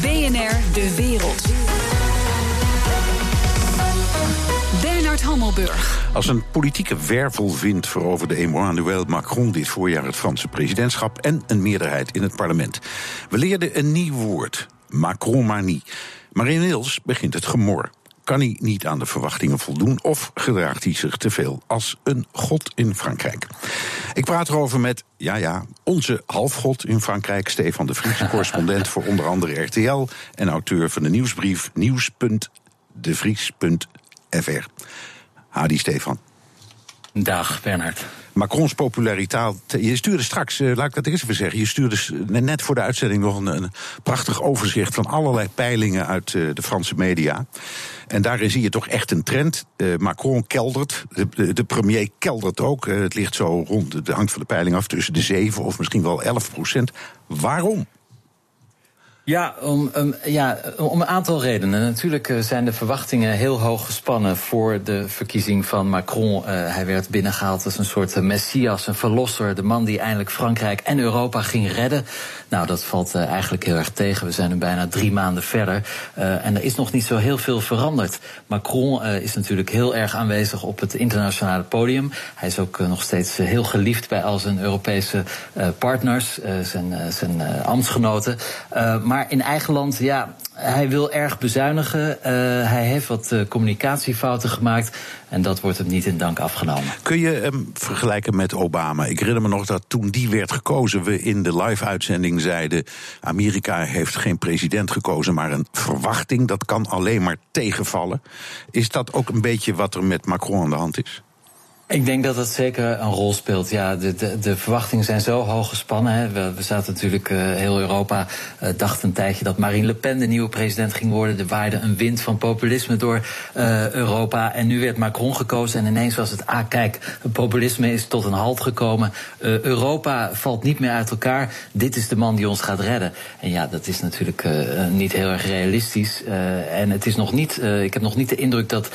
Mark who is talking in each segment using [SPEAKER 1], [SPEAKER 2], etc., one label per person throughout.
[SPEAKER 1] BNR De Wereld. Bernard Hammelburg.
[SPEAKER 2] Als een politieke wervelwind veroverde Emmanuel Macron dit voorjaar het Franse presidentschap en een meerderheid in het parlement. We leerden een nieuw woord: Macron-manie. Maar inmiddels begint het gemor. Kan hij niet aan de verwachtingen voldoen of gedraagt hij zich te veel als een god in Frankrijk? Ik praat erover met, ja ja, onze halfgod in Frankrijk, Stefan de Vries, correspondent voor onder andere RTL en auteur van de nieuwsbrief nieuws.devries.fr. Hadi Stefan.
[SPEAKER 3] Dag Bernhard.
[SPEAKER 2] Macrons populariteit. Je stuurde straks, uh, laat ik dat eerst even zeggen. Je stuurde net voor de uitzending nog een, prachtig overzicht van allerlei peilingen uit uh, de Franse media. En daarin zie je toch echt een trend. Uh, Macron keldert, de, de, premier keldert ook. het ligt zo rond, het hangt van de peiling af, tussen de 7 of misschien wel 11 procent. Waarom?
[SPEAKER 3] Ja om, ja, om een aantal redenen. Natuurlijk uh, zijn de verwachtingen heel hoog gespannen voor de verkiezing van Macron. Uh, hij werd binnengehaald als een soort messias, een verlosser. De man die eindelijk Frankrijk en Europa ging redden. Nou, dat valt uh, eigenlijk heel erg tegen. We zijn nu bijna drie maanden verder. en er is nog niet zo heel veel veranderd. Macron is natuurlijk heel erg aanwezig op het internationale podium. Hij is ook nog steeds heel geliefd bij al zijn Europese partners, zijn, zijn ambtsgenoten. maar maar in eigen land, ja, hij wil erg bezuinigen. Uh, hij heeft wat uh, communicatiefouten gemaakt. En dat wordt hem niet in dank afgenomen.
[SPEAKER 2] Kun je hem vergelijken met Obama? Ik herinner me nog dat toen die werd gekozen, we in de live-uitzending zeiden: Amerika heeft geen president gekozen, maar een verwachting. Dat kan alleen maar tegenvallen. Is dat ook een beetje wat er met Macron aan de hand is?
[SPEAKER 3] Ik denk dat dat zeker een rol speelt. Ja, de, de, verwachtingen zijn zo hoog gespannen. Hè. We, we zaten natuurlijk, uh, heel Europa uh, dacht een tijdje dat Marine Le Pen de nieuwe president ging worden. Er waaide een wind van populisme door uh, Europa. En nu werd Macron gekozen en ineens was het, ah kijk, populisme is tot een halt gekomen. Europa valt niet meer uit elkaar. Dit is de man die ons gaat redden. En ja, dat is natuurlijk niet heel erg realistisch. en het is nog niet, ik heb nog niet de indruk dat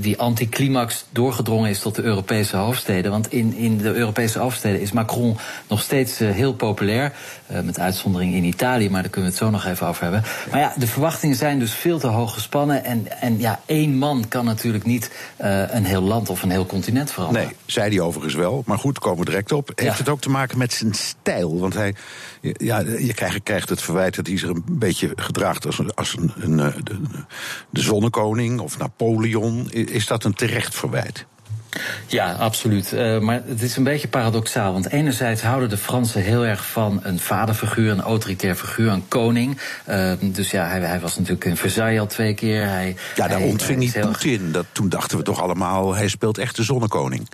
[SPEAKER 3] die anticlimax doorgedrongen is tot de Europese hoofdsteden. Want in, in de Europese hoofdsteden is Macron nog steeds uh, heel populair. Uh, met uitzondering in Italië, maar daar kunnen we het zo nog even over hebben. Maar ja, de verwachtingen zijn dus veel te hoog gespannen. En, en ja, één man kan natuurlijk niet uh, een heel land of een heel continent veranderen.
[SPEAKER 2] Nee, zei hij overigens wel. Maar goed, komen we direct op. Heeft ja. het ook te maken met zijn stijl? Want hij, ja, je krijgt, krijgt het verwijt dat hij zich een beetje gedraagt als, een, als een, een de, de zonnekoning of Napoleon. Is dat een terecht verwijt?
[SPEAKER 3] Ja, absoluut. Uh, maar het is een beetje paradoxaal. Want enerzijds houden de Fransen heel erg van een vaderfiguur, een autoritair figuur, een koning. Uh, dus ja, hij, hij, was natuurlijk in Versailles al twee keer. Hij,
[SPEAKER 2] ja, daar
[SPEAKER 3] hij,
[SPEAKER 2] ontving niet Poetin. Dat, toen dachten we toch allemaal, hij speelt echt de zonnekoning.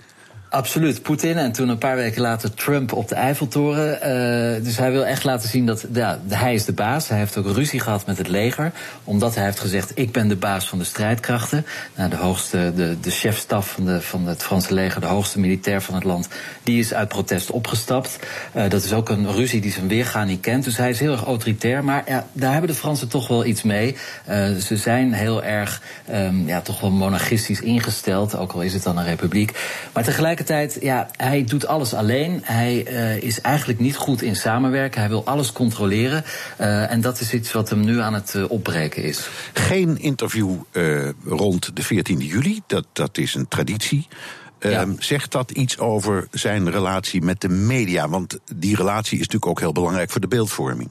[SPEAKER 3] Absoluut, Poetin en toen een paar weken later Trump op de Eiffeltoren. Uh, dus hij wil echt laten zien dat ja, hij is de baas. Hij heeft ook ruzie gehad met het leger, omdat hij heeft gezegd: ik ben de baas van de strijdkrachten. Nou, de hoogste, de, de chefstaf van, de, van het Franse leger, de hoogste militair van het land, die is uit protest opgestapt. Uh, dat is ook een ruzie die zijn weergaan niet kent. Dus hij is heel erg autoritair, maar ja, daar hebben de Fransen toch wel iets mee. Uh, ze zijn heel erg, um, ja, toch wel monarchistisch ingesteld, ook al is het dan een republiek. Maar tegelijk tegelijkertijd, ja, hij doet alles alleen. Hij uh, is eigenlijk niet goed in samenwerken. Hij wil alles controleren. Uh, en dat is iets wat hem nu aan het uh, opbreken is.
[SPEAKER 2] Geen interview rond de 14e juli. Dat, dat is een traditie. Ja. Um, zegt dat iets over zijn relatie met de media? Want die relatie is natuurlijk ook heel belangrijk voor de beeldvorming.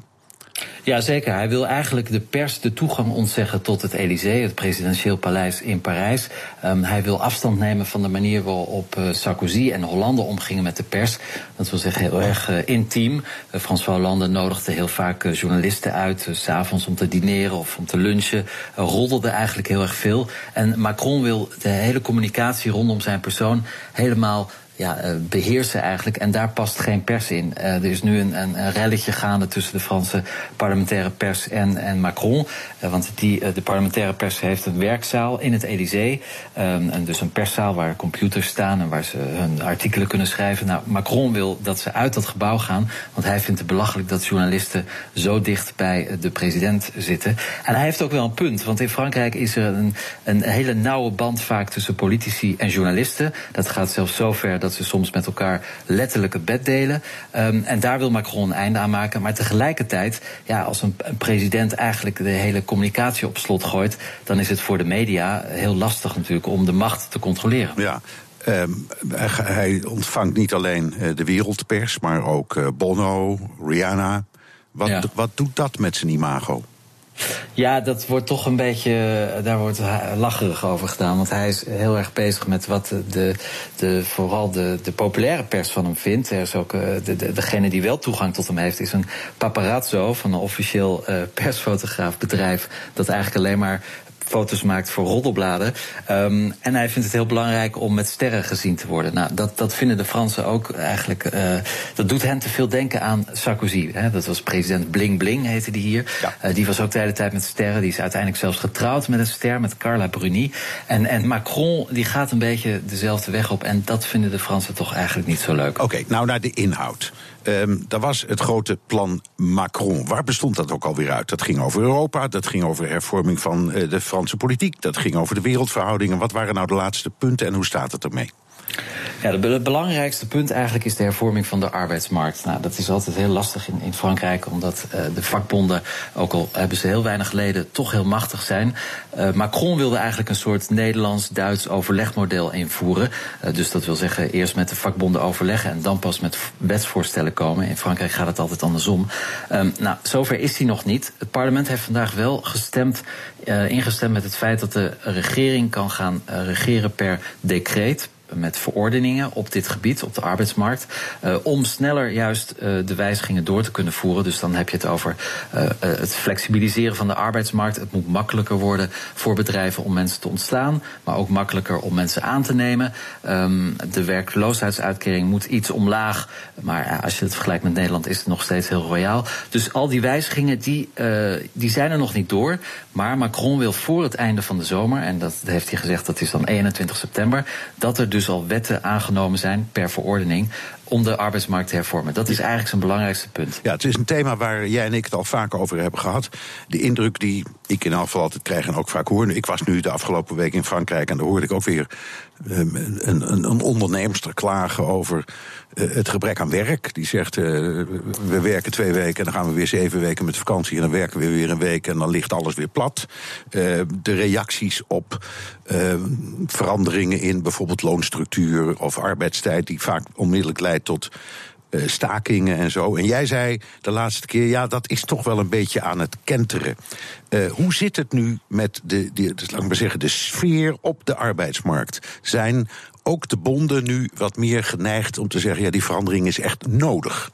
[SPEAKER 3] Ja, zeker. Hij wil eigenlijk de pers de toegang ontzeggen tot het Elysée, het presidentieel paleis in Parijs. Um, hij wil afstand nemen van de manier waarop uh, Sarkozy en Hollande omgingen met de pers. Dat wil zeggen heel erg uh, intiem. Uh, François Hollande nodigde heel vaak journalisten uit, s s'avonds om te dineren of om te lunchen. roddelde eigenlijk heel erg veel. En Macron wil de hele communicatie rondom zijn persoon helemaal ja, uh, beheersen eigenlijk. En daar past geen pers in. Uh, er is nu een, een, een relletje gaande tussen de Franse parlementaire pers en, en Macron. Uh, want die, de parlementaire pers heeft een werkzaal in het Elysée. Um, en dus een perszaal waar computers staan en waar ze hun artikelen kunnen schrijven. Nou, Macron wil dat ze uit dat gebouw gaan. Want hij vindt het belachelijk dat journalisten zo dicht bij de president zitten. En hij heeft ook wel een punt. Want in Frankrijk is er een, een hele nauwe band vaak tussen politici en journalisten. Dat gaat zelfs zover dat dat ze soms met elkaar letterlijk het bed delen. Um, en daar wil Macron een einde aan maken. Maar tegelijkertijd, ja, als een, een president eigenlijk de hele communicatie op slot gooit, dan is het voor de media heel lastig natuurlijk om de macht te controleren.
[SPEAKER 2] Ja, Um, hij ontvangt niet alleen uh, de wereldpers, maar ook uh, Bono, Rihanna. Wat, ja. wat doet dat met zijn imago?
[SPEAKER 3] Ja, dat wordt toch een beetje. Daar wordt lacherig over gedaan. Want hij is heel erg bezig met wat de, de, vooral de, de populaire pers van hem vindt. Er is ook, de, de, degene die wel toegang tot hem heeft, is een paparazzo van een officieel uh, persfotograafbedrijf. Dat eigenlijk alleen maar foto's maakt voor roddelbladen. Um, en hij vindt het heel belangrijk om met sterren gezien te worden. Nou, dat, dat vinden de Fransen ook eigenlijk. Uh, dat doet hen te veel denken aan Sarkozy. Hè. Dat was president Bling Bling, heette die hier. Ja. Uh, die was ook de hele tijd met sterren. Die is uiteindelijk zelfs getrouwd met een ster, met Carla Bruni. En, en Macron die gaat een beetje dezelfde weg op. En dat vinden de Fransen toch eigenlijk niet zo leuk.
[SPEAKER 2] Oké, okay, nou naar de inhoud. Um, dat was het grote plan Macron. Waar bestond dat ook alweer uit? Dat ging over Europa, dat ging over hervorming van uh, de Franse politiek, dat ging over de wereldverhoudingen. Wat waren nou de laatste punten en hoe staat het ermee?
[SPEAKER 3] Ja, het belangrijkste punt eigenlijk is de hervorming van de arbeidsmarkt. Nou, dat is altijd heel lastig in, Frankrijk, omdat uh, de vakbonden, ook al hebben ze heel weinig leden, toch heel machtig zijn. Uh, Macron wilde eigenlijk een soort Nederlands-Duits overlegmodel invoeren. Uh, dus dat wil zeggen, eerst met de vakbonden overleggen en dan pas met wetsvoorstellen komen. In Frankrijk gaat het altijd andersom. Um, nou, zover is hij nog niet. Het parlement heeft vandaag wel gestemd, ingestemd met het feit dat de regering kan gaan regeren per decreet met verordeningen op dit gebied, op de arbeidsmarkt, uh, om sneller juist uh, de wijzigingen door te kunnen voeren. Dus dan heb je het over uh, het flexibiliseren van de arbeidsmarkt. Het moet makkelijker worden voor bedrijven om mensen te ontslaan, maar ook makkelijker om mensen aan te nemen. Um, de werkloosheidsuitkering moet iets omlaag, maar als je het vergelijkt met Nederland is het nog steeds heel royaal. Dus al die wijzigingen die, die zijn er nog niet door, maar Macron wil voor het einde van de zomer, en dat heeft hij gezegd dat is dan 21 september, dat er dus dus al wetten aangenomen zijn per verordening om de arbeidsmarkt te hervormen. Dat is eigenlijk zijn belangrijkste punt.
[SPEAKER 2] Ja, het is een thema waar jij en ik het al vaker over hebben gehad. De indruk die ik in geval altijd krijg en ook vaak hoor. Ik was nu de afgelopen week in Frankrijk en daar hoorde ik ook weer een, een, een onderneemster klagen over uh, het gebrek aan werk. Die zegt: uh, we werken twee weken en dan gaan we weer zeven weken met vakantie en dan werken we weer een week en dan ligt alles weer plat. Uh, de reacties op ehm, veranderingen in bijvoorbeeld loonstructuur of arbeidstijd, die vaak onmiddellijk leiden tot uh, stakingen en zo. En jij zei de laatste keer, ja, dat is toch wel een beetje aan het kenteren. Uh, hoe zit het nu met de, de, laat maar zeggen, de sfeer op de arbeidsmarkt? Zijn ook de bonden nu wat meer geneigd om te zeggen, ja, die verandering is echt nodig?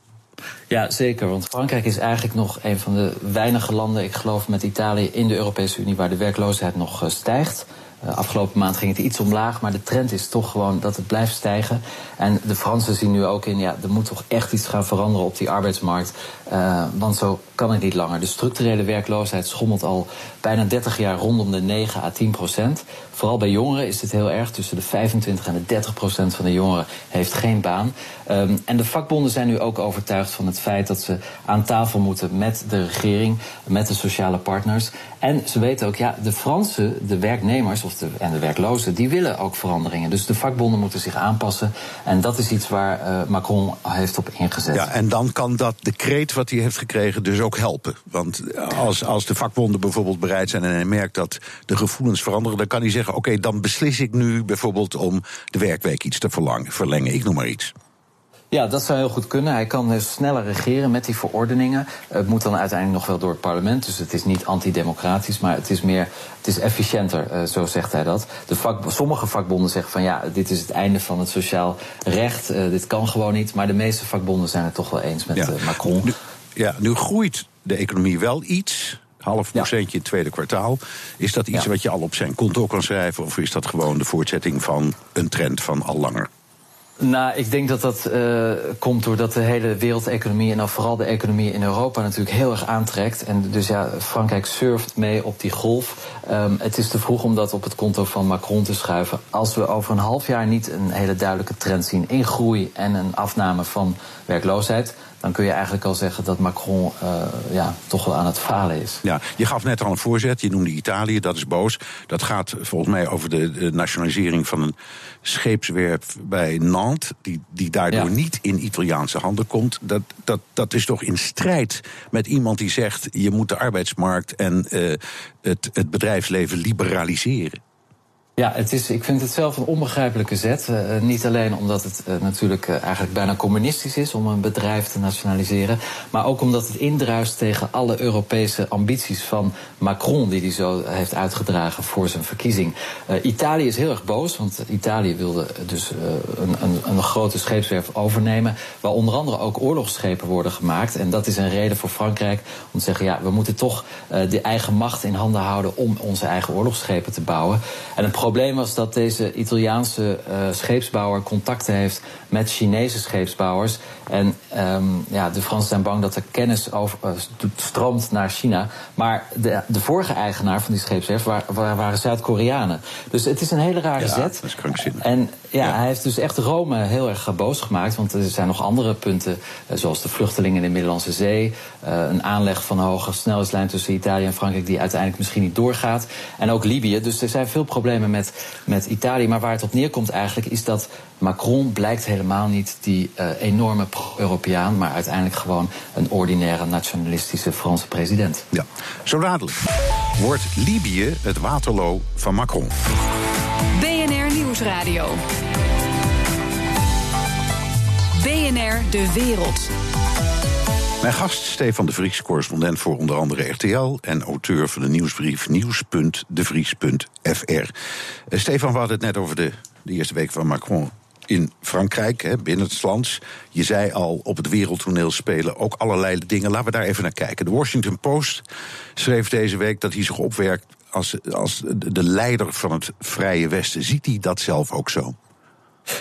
[SPEAKER 3] Ja, zeker. Want Frankrijk is eigenlijk nog een van de weinige landen, ik geloof met Italië, in de Europese Unie waar de werkloosheid nog uh, stijgt. Uh, afgelopen maand ging het iets omlaag, maar de trend is toch gewoon dat het blijft stijgen. En de Fransen zien nu ook in, ja, er moet toch echt iets gaan veranderen op die arbeidsmarkt. Uh, want zo kan het niet langer. De structurele werkloosheid schommelt al bijna 30 jaar rondom de 9 à 10 procent. Vooral bij jongeren is dit heel erg. Tussen de 25 en de 30 procent van de jongeren heeft geen baan. Um, en de vakbonden zijn nu ook overtuigd van het feit dat ze aan tafel moeten met de regering, met de sociale partners. En ze weten ook, ja, de Fransen, de werknemers of de, en de werklozen, die willen ook veranderingen. Dus de vakbonden moeten zich aanpassen. En dat is iets waar uh, Macron heeft op ingezet.
[SPEAKER 2] Ja, en dan kan dat decreet wat hij heeft gekregen dus ook helpen. Want als, als de vakbonden bijvoorbeeld bereid zijn en hij merkt dat de gevoelens veranderen, dan kan hij zeggen: Oké, dan beslis ik nu bijvoorbeeld om de werkweek iets te verlengen. Ik noem maar iets.
[SPEAKER 3] Ja, dat zou heel goed kunnen. Hij kan dus sneller regeren met die verordeningen. Het moet dan uiteindelijk nog wel door het parlement. Dus het is niet antidemocratisch, maar het is meer het is efficiënter, uh, zo zegt hij dat. De vak, sommige vakbonden zeggen van ja, dit is het einde van het sociaal recht. Uh, dit kan gewoon niet. Maar de meeste vakbonden zijn het toch wel eens met ja. uh, Macron.
[SPEAKER 2] Ja, nu groeit de economie wel iets half procentje in het tweede kwartaal. Is dat iets wat je al op zijn konto kan schrijven? Of is dat gewoon de voortzetting van een trend van al langer?
[SPEAKER 3] Nou, ik denk dat dat uh, komt doordat de hele wereldeconomie en dan vooral de economie in Europa natuurlijk heel erg aantrekt. En dus ja, Frankrijk surft mee op die golf. Um, het is te vroeg om dat op het konto van Macron te schuiven. Als we over een half jaar niet een hele duidelijke trend zien in groei en een afname van werkloosheid, dan kun je eigenlijk al zeggen dat Macron uh, ja, toch wel aan het falen is.
[SPEAKER 2] Ja, je gaf net al een voorzet, je noemde Italië, dat is boos. Dat gaat volgens mij over de, de nationalisering van een scheepswerf bij Nantes, die, die daardoor ja. niet in Italiaanse handen komt. Dat, dat, dat is toch in strijd met iemand die zegt: je moet de arbeidsmarkt en uh, het, het bedrijfsleven liberaliseren.
[SPEAKER 3] Ja, het is, ik vind het zelf een onbegrijpelijke zet. Uh, niet alleen omdat het uh, natuurlijk eigenlijk bijna communistisch is om een bedrijf te nationaliseren. Maar ook omdat het indruist tegen alle Europese ambities van Macron, die hij zo heeft uitgedragen voor zijn verkiezing. Italië is heel erg boos, want Italië wilde dus een, een, een, grote scheepswerf overnemen. Waar onder andere ook oorlogsschepen worden gemaakt. En dat is een reden voor Frankrijk om te zeggen: ja, we moeten toch de eigen macht in handen houden om onze eigen oorlogsschepen te bouwen. En probleem was dat deze Italiaanse uh, scheepsbouwer contacten heeft met Chinese scheepsbouwers. En um, ja, de Fransen zijn bang dat er kennis over, uh, stroomt naar China. Maar de, de vorige eigenaar van die scheepswerf waren, waren Zuid-Koreanen. Dus het is een hele rare
[SPEAKER 2] ja,
[SPEAKER 3] zet.
[SPEAKER 2] Dat is krankzinnig.
[SPEAKER 3] En ja, ja, hij heeft dus echt Rome heel erg boos gemaakt. Want er zijn nog andere punten, uh, zoals de vluchtelingen in de Middellandse Zee. een aanleg van een hoge snelheidslijn tussen Italië en Frankrijk, die uiteindelijk misschien niet doorgaat. En ook Libië. Dus er zijn veel problemen met, met Italië. Maar waar het op neerkomt eigenlijk, is dat Macron blijkt helemaal niet die uh, enorme pro-Europeaan, maar uiteindelijk gewoon een ordinaire nationalistische Franse president.
[SPEAKER 2] Ja, zo dadelijk. Wordt Libië het Waterloo van Macron?
[SPEAKER 1] BNR Nieuwsradio. BNR De Wereld.
[SPEAKER 2] Mijn gast Stefan de Vries, correspondent voor onder andere RTL en auteur van de nieuwsbrief nieuws.devries.fr. Uh, Stefan, we hadden het net over de, de eerste week van Macron in Frankrijk, hè, binnen het land. Je zei al, op het wereldtoneel spelen ook allerlei dingen. Laten we daar even naar kijken. De Washington Post schreef deze week dat hij zich opwerkt als, als de leider van het Vrije Westen. Ziet hij dat zelf ook zo?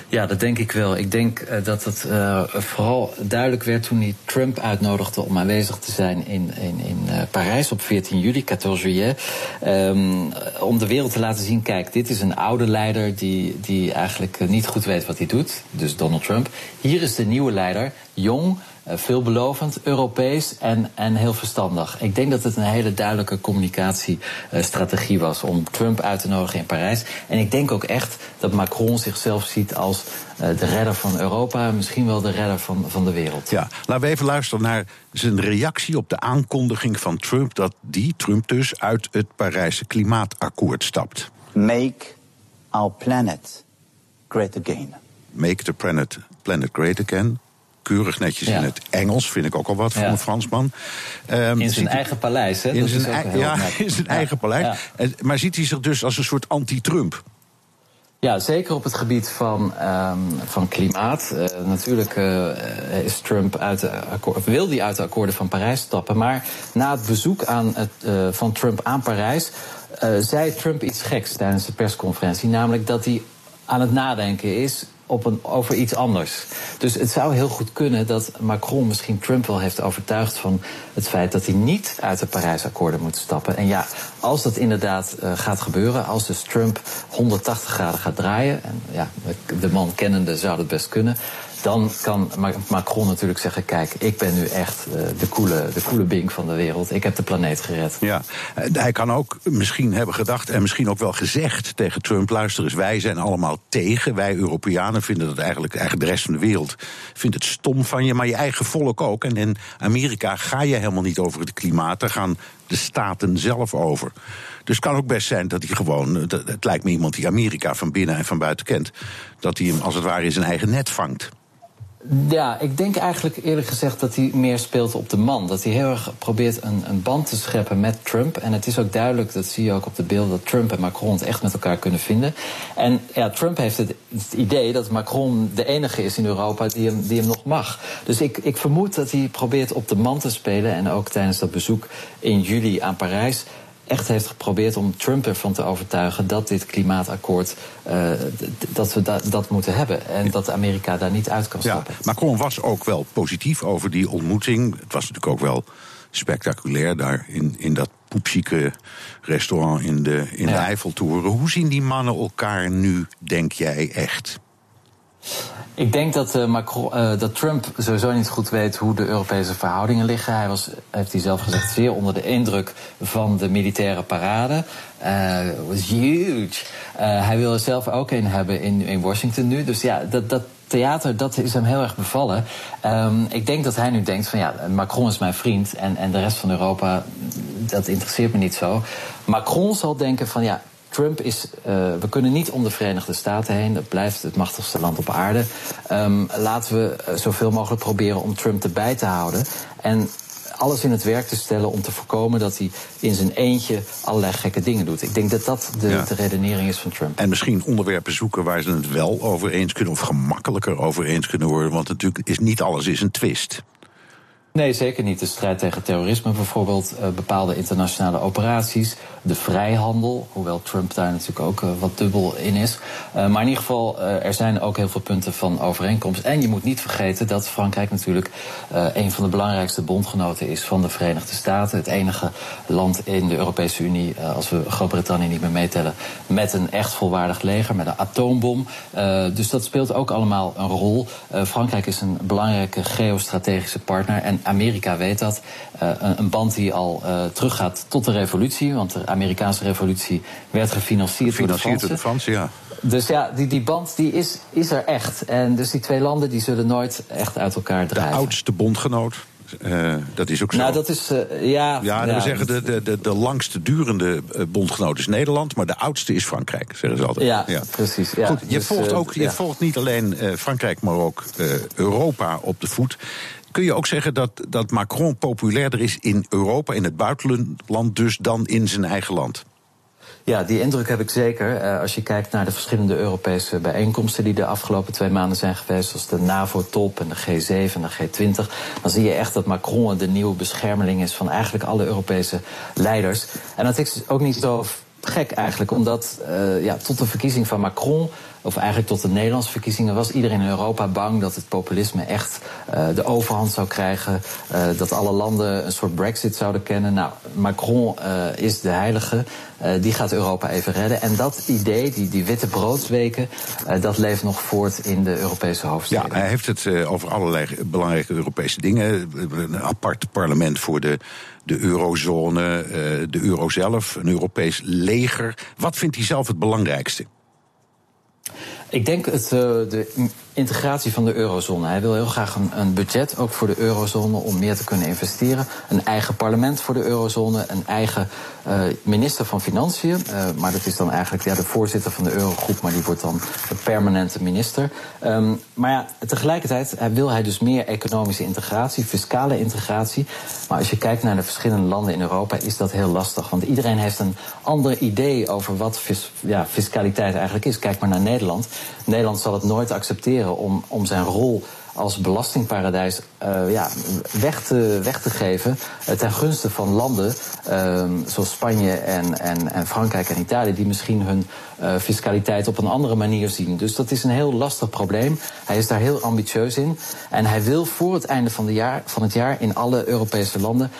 [SPEAKER 3] Ja, dat denk ik wel. Ik denk uh, dat het uh, vooral duidelijk werd toen hij Trump uitnodigde om aanwezig te zijn in, in, in uh, Parijs op 14 juli, 14 juillet. Um, om de wereld te laten zien, kijk, dit is een oude leider die, die eigenlijk niet goed weet wat hij doet. Dus Donald Trump. Hier is de nieuwe leider, jong, veelbelovend, Europees en, en heel verstandig. Ik denk dat het een hele duidelijke communicatiestrategie was om Trump uit te nodigen in Parijs. En ik denk ook echt dat Macron zichzelf ziet als uh, de redder van Europa, misschien wel de redder van, van de wereld.
[SPEAKER 2] Ja, laten we even luisteren naar zijn reactie op de aankondiging van Trump dat die, Trump dus, uit het Parijse klimaatakkoord stapt.
[SPEAKER 4] Make our planet great again.
[SPEAKER 2] Make the planet, planet great again keurig netjes ja. in het Engels, vind ik ook al wat voor ja. een Fransman.
[SPEAKER 3] Um, in zijn eigen paleis, hè?
[SPEAKER 2] In zijn, ei ja, in zijn eigen paleis. Maar ziet hij zich dus als een soort anti-Trump?
[SPEAKER 3] Ja, zeker op het gebied van, um, van klimaat. Uh, natuurlijk uh, is Trump uit de wil hij uit de akkoorden van Parijs stappen. Maar na het bezoek aan het, uh, van Trump aan Parijs. zei Trump iets geks tijdens de persconferentie. Namelijk dat hij aan het nadenken is op een, over iets anders. Dus het zou heel goed kunnen dat Macron misschien Trump wel heeft overtuigd van het feit dat hij niet uit de Parijsakkoorden moet stappen. En ja, als dat inderdaad uh, gaat gebeuren, als dus Trump 180 graden gaat draaien, en ja, de man kennende zou dat best kunnen, dan kan Macron natuurlijk zeggen: Kijk, ik ben nu echt uh, de coole, de coole bink van de wereld. Ik heb de planeet gered.
[SPEAKER 2] Ja, hij kan ook misschien hebben gedacht en misschien ook wel gezegd tegen Trump: luister eens, wij zijn allemaal tegen. Wij Europeanen vinden dat eigenlijk, eigenlijk de rest van de wereld vindt het stom van je, maar je eigen volk ook. En in Amerika ga je helemaal niet over het klimaat, daar gaan de staten zelf over. Dus het kan ook best zijn dat hij gewoon, het lijkt me iemand die Amerika van binnen en van buiten kent, dat hij hem als het ware in zijn eigen net vangt.
[SPEAKER 3] Ja, ik denk eigenlijk eerlijk gezegd dat hij meer speelt op de man. Dat hij heel erg probeert een, een band te scheppen met Trump. En het is ook duidelijk, dat zie je ook op de beelden, dat Trump en Macron het echt met elkaar kunnen vinden. En ja, Trump heeft het, idee dat Macron de enige is in Europa die hem, die hem nog mag. Dus ik, ik vermoed dat hij probeert op de man te spelen. En ook tijdens dat bezoek in juli aan Parijs echt heeft geprobeerd om Trump ervan te overtuigen dat dit klimaatakkoord uh, dat we da dat moeten hebben en dat Amerika daar niet uit kan stappen.
[SPEAKER 2] Ja, Macron was ook wel positief over die ontmoeting. Het was natuurlijk ook wel spectaculair daar in, in dat poepzieke restaurant in de, in de Eiffeltoren. Hoe zien die mannen elkaar nu, denk jij echt?
[SPEAKER 3] Ik denk dat, uh, Macron, uh, dat Trump sowieso niet goed weet hoe de Europese verhoudingen liggen. Hij was, heeft hij zelf gezegd, zeer onder de indruk van de militaire parade. Uh, was huge. hij wil er zelf ook een hebben in, in Washington nu. Dus ja, dat, dat theater, dat is hem heel erg bevallen. Um, ik denk dat hij nu denkt van ja, Macron is mijn vriend en, en de rest van Europa, dat interesseert me niet zo. Macron zal denken van ja, Trump is. Uh, we kunnen niet om de Verenigde Staten heen. Dat blijft het machtigste land op aarde. Um, laten we eh, zoveel mogelijk proberen om Trump erbij te houden. En alles in het werk te stellen om te voorkomen dat hij in zijn eentje allerlei gekke dingen doet. Ik denk dat dat de, ja. de, redenering is van Trump.
[SPEAKER 2] En misschien onderwerpen zoeken waar ze het wel over eens kunnen, of gemakkelijker over eens kunnen worden. Want natuurlijk is niet alles is een twist.
[SPEAKER 3] Nee, zeker niet. De strijd tegen terrorisme bijvoorbeeld, uh, bepaalde internationale operaties, de vrijhandel, hoewel Trump daar natuurlijk ook uh, wat dubbel in is. Uh, maar in ieder geval, er zijn ook heel veel punten van overeenkomst. En je moet niet vergeten dat Frankrijk natuurlijk een van de belangrijkste bondgenoten is van de Verenigde Staten. Het enige land in de Europese Unie, als we Groot-Brittannië niet meer meetellen, met een echt volwaardig leger, met een atoombom. dus dat speelt ook allemaal een rol. Frankrijk is een belangrijke geostrategische partner. En Amerika weet dat. Uh, een band die al uh, teruggaat tot de revolutie. Want de Amerikaanse revolutie werd gefinancierd,
[SPEAKER 2] gefinancierd
[SPEAKER 3] door
[SPEAKER 2] de Fransen. ja.
[SPEAKER 3] Dus ja, die, die band die is, is er echt. En dus die twee landen die zullen nooit echt uit elkaar drijven.
[SPEAKER 2] De oudste bondgenoot. Uh, dat is ook zo.
[SPEAKER 3] Nou, dat is, uh, ja...
[SPEAKER 2] Ja, ja we zeggen de, de, de, de langste durende bondgenoot is Nederland... maar de oudste is Frankrijk, zeggen ze altijd.
[SPEAKER 3] Ja, ja. precies. Ja.
[SPEAKER 2] Goed, je, dus, volgt, ook, je volgt niet alleen Frankrijk, maar ook Europa op de voet. Kun je ook zeggen dat, dat Macron populairder is in Europa, in het buitenland, dus dan in zijn eigen land?
[SPEAKER 3] Ja, die indruk heb ik zeker. Uh, als je kijkt naar de verschillende Europese bijeenkomsten die de afgelopen twee maanden zijn geweest, zoals de NAVO-top en de G7 en de G20, dan zie je echt dat Macron de nieuwe beschermeling is van eigenlijk alle Europese leiders. En dat is ook niet zo gek eigenlijk, omdat uh, ja, tot de verkiezing van Macron of eigenlijk tot de Nederlandse verkiezingen, was iedereen in Europa bang dat het populisme echt uh, de overhand zou krijgen. Uh, dat alle landen een soort brexit zouden kennen. Nou, Macron uh, is de heilige. die gaat Europa even redden. En dat idee, die, die witte broodsweken, dat leeft nog voort in de Europese hoofdsteden.
[SPEAKER 2] Ja, hij heeft het over allerlei belangrijke Europese dingen. Een apart parlement voor de de eurozone, de euro zelf, een Europees leger. Wat vindt hij zelf het belangrijkste?
[SPEAKER 3] Ik denk het, de integratie van de eurozone. Hij wil heel graag een, een, budget, ook voor de eurozone, om meer te kunnen investeren. Een eigen parlement voor de eurozone, een eigen uh, minister van Financiën. Uh, maar dat is dan eigenlijk ja, de voorzitter van de eurogroep, maar die wordt dan de permanente minister. Um, maar ja, tegelijkertijd wil hij dus meer economische integratie, fiscale integratie. Maar als je kijkt naar de verschillende landen in Europa, is dat heel lastig. Want iedereen heeft een ander idee over wat ja, fiscaliteit eigenlijk is. Kijk maar naar Nederland. Nederland zal het nooit accepteren om, om zijn rol als belastingparadijs uh, ja, weg, te, weg te geven uh, ten gunste van landen uh, zoals Spanje en, en, en Frankrijk en Italië, die misschien hun fiscaliteit op een andere manier zien. Dus dat is een heel lastig probleem. Hij is daar heel ambitieus in. En hij wil voor het einde van, jaar, van het jaar in alle Europese landen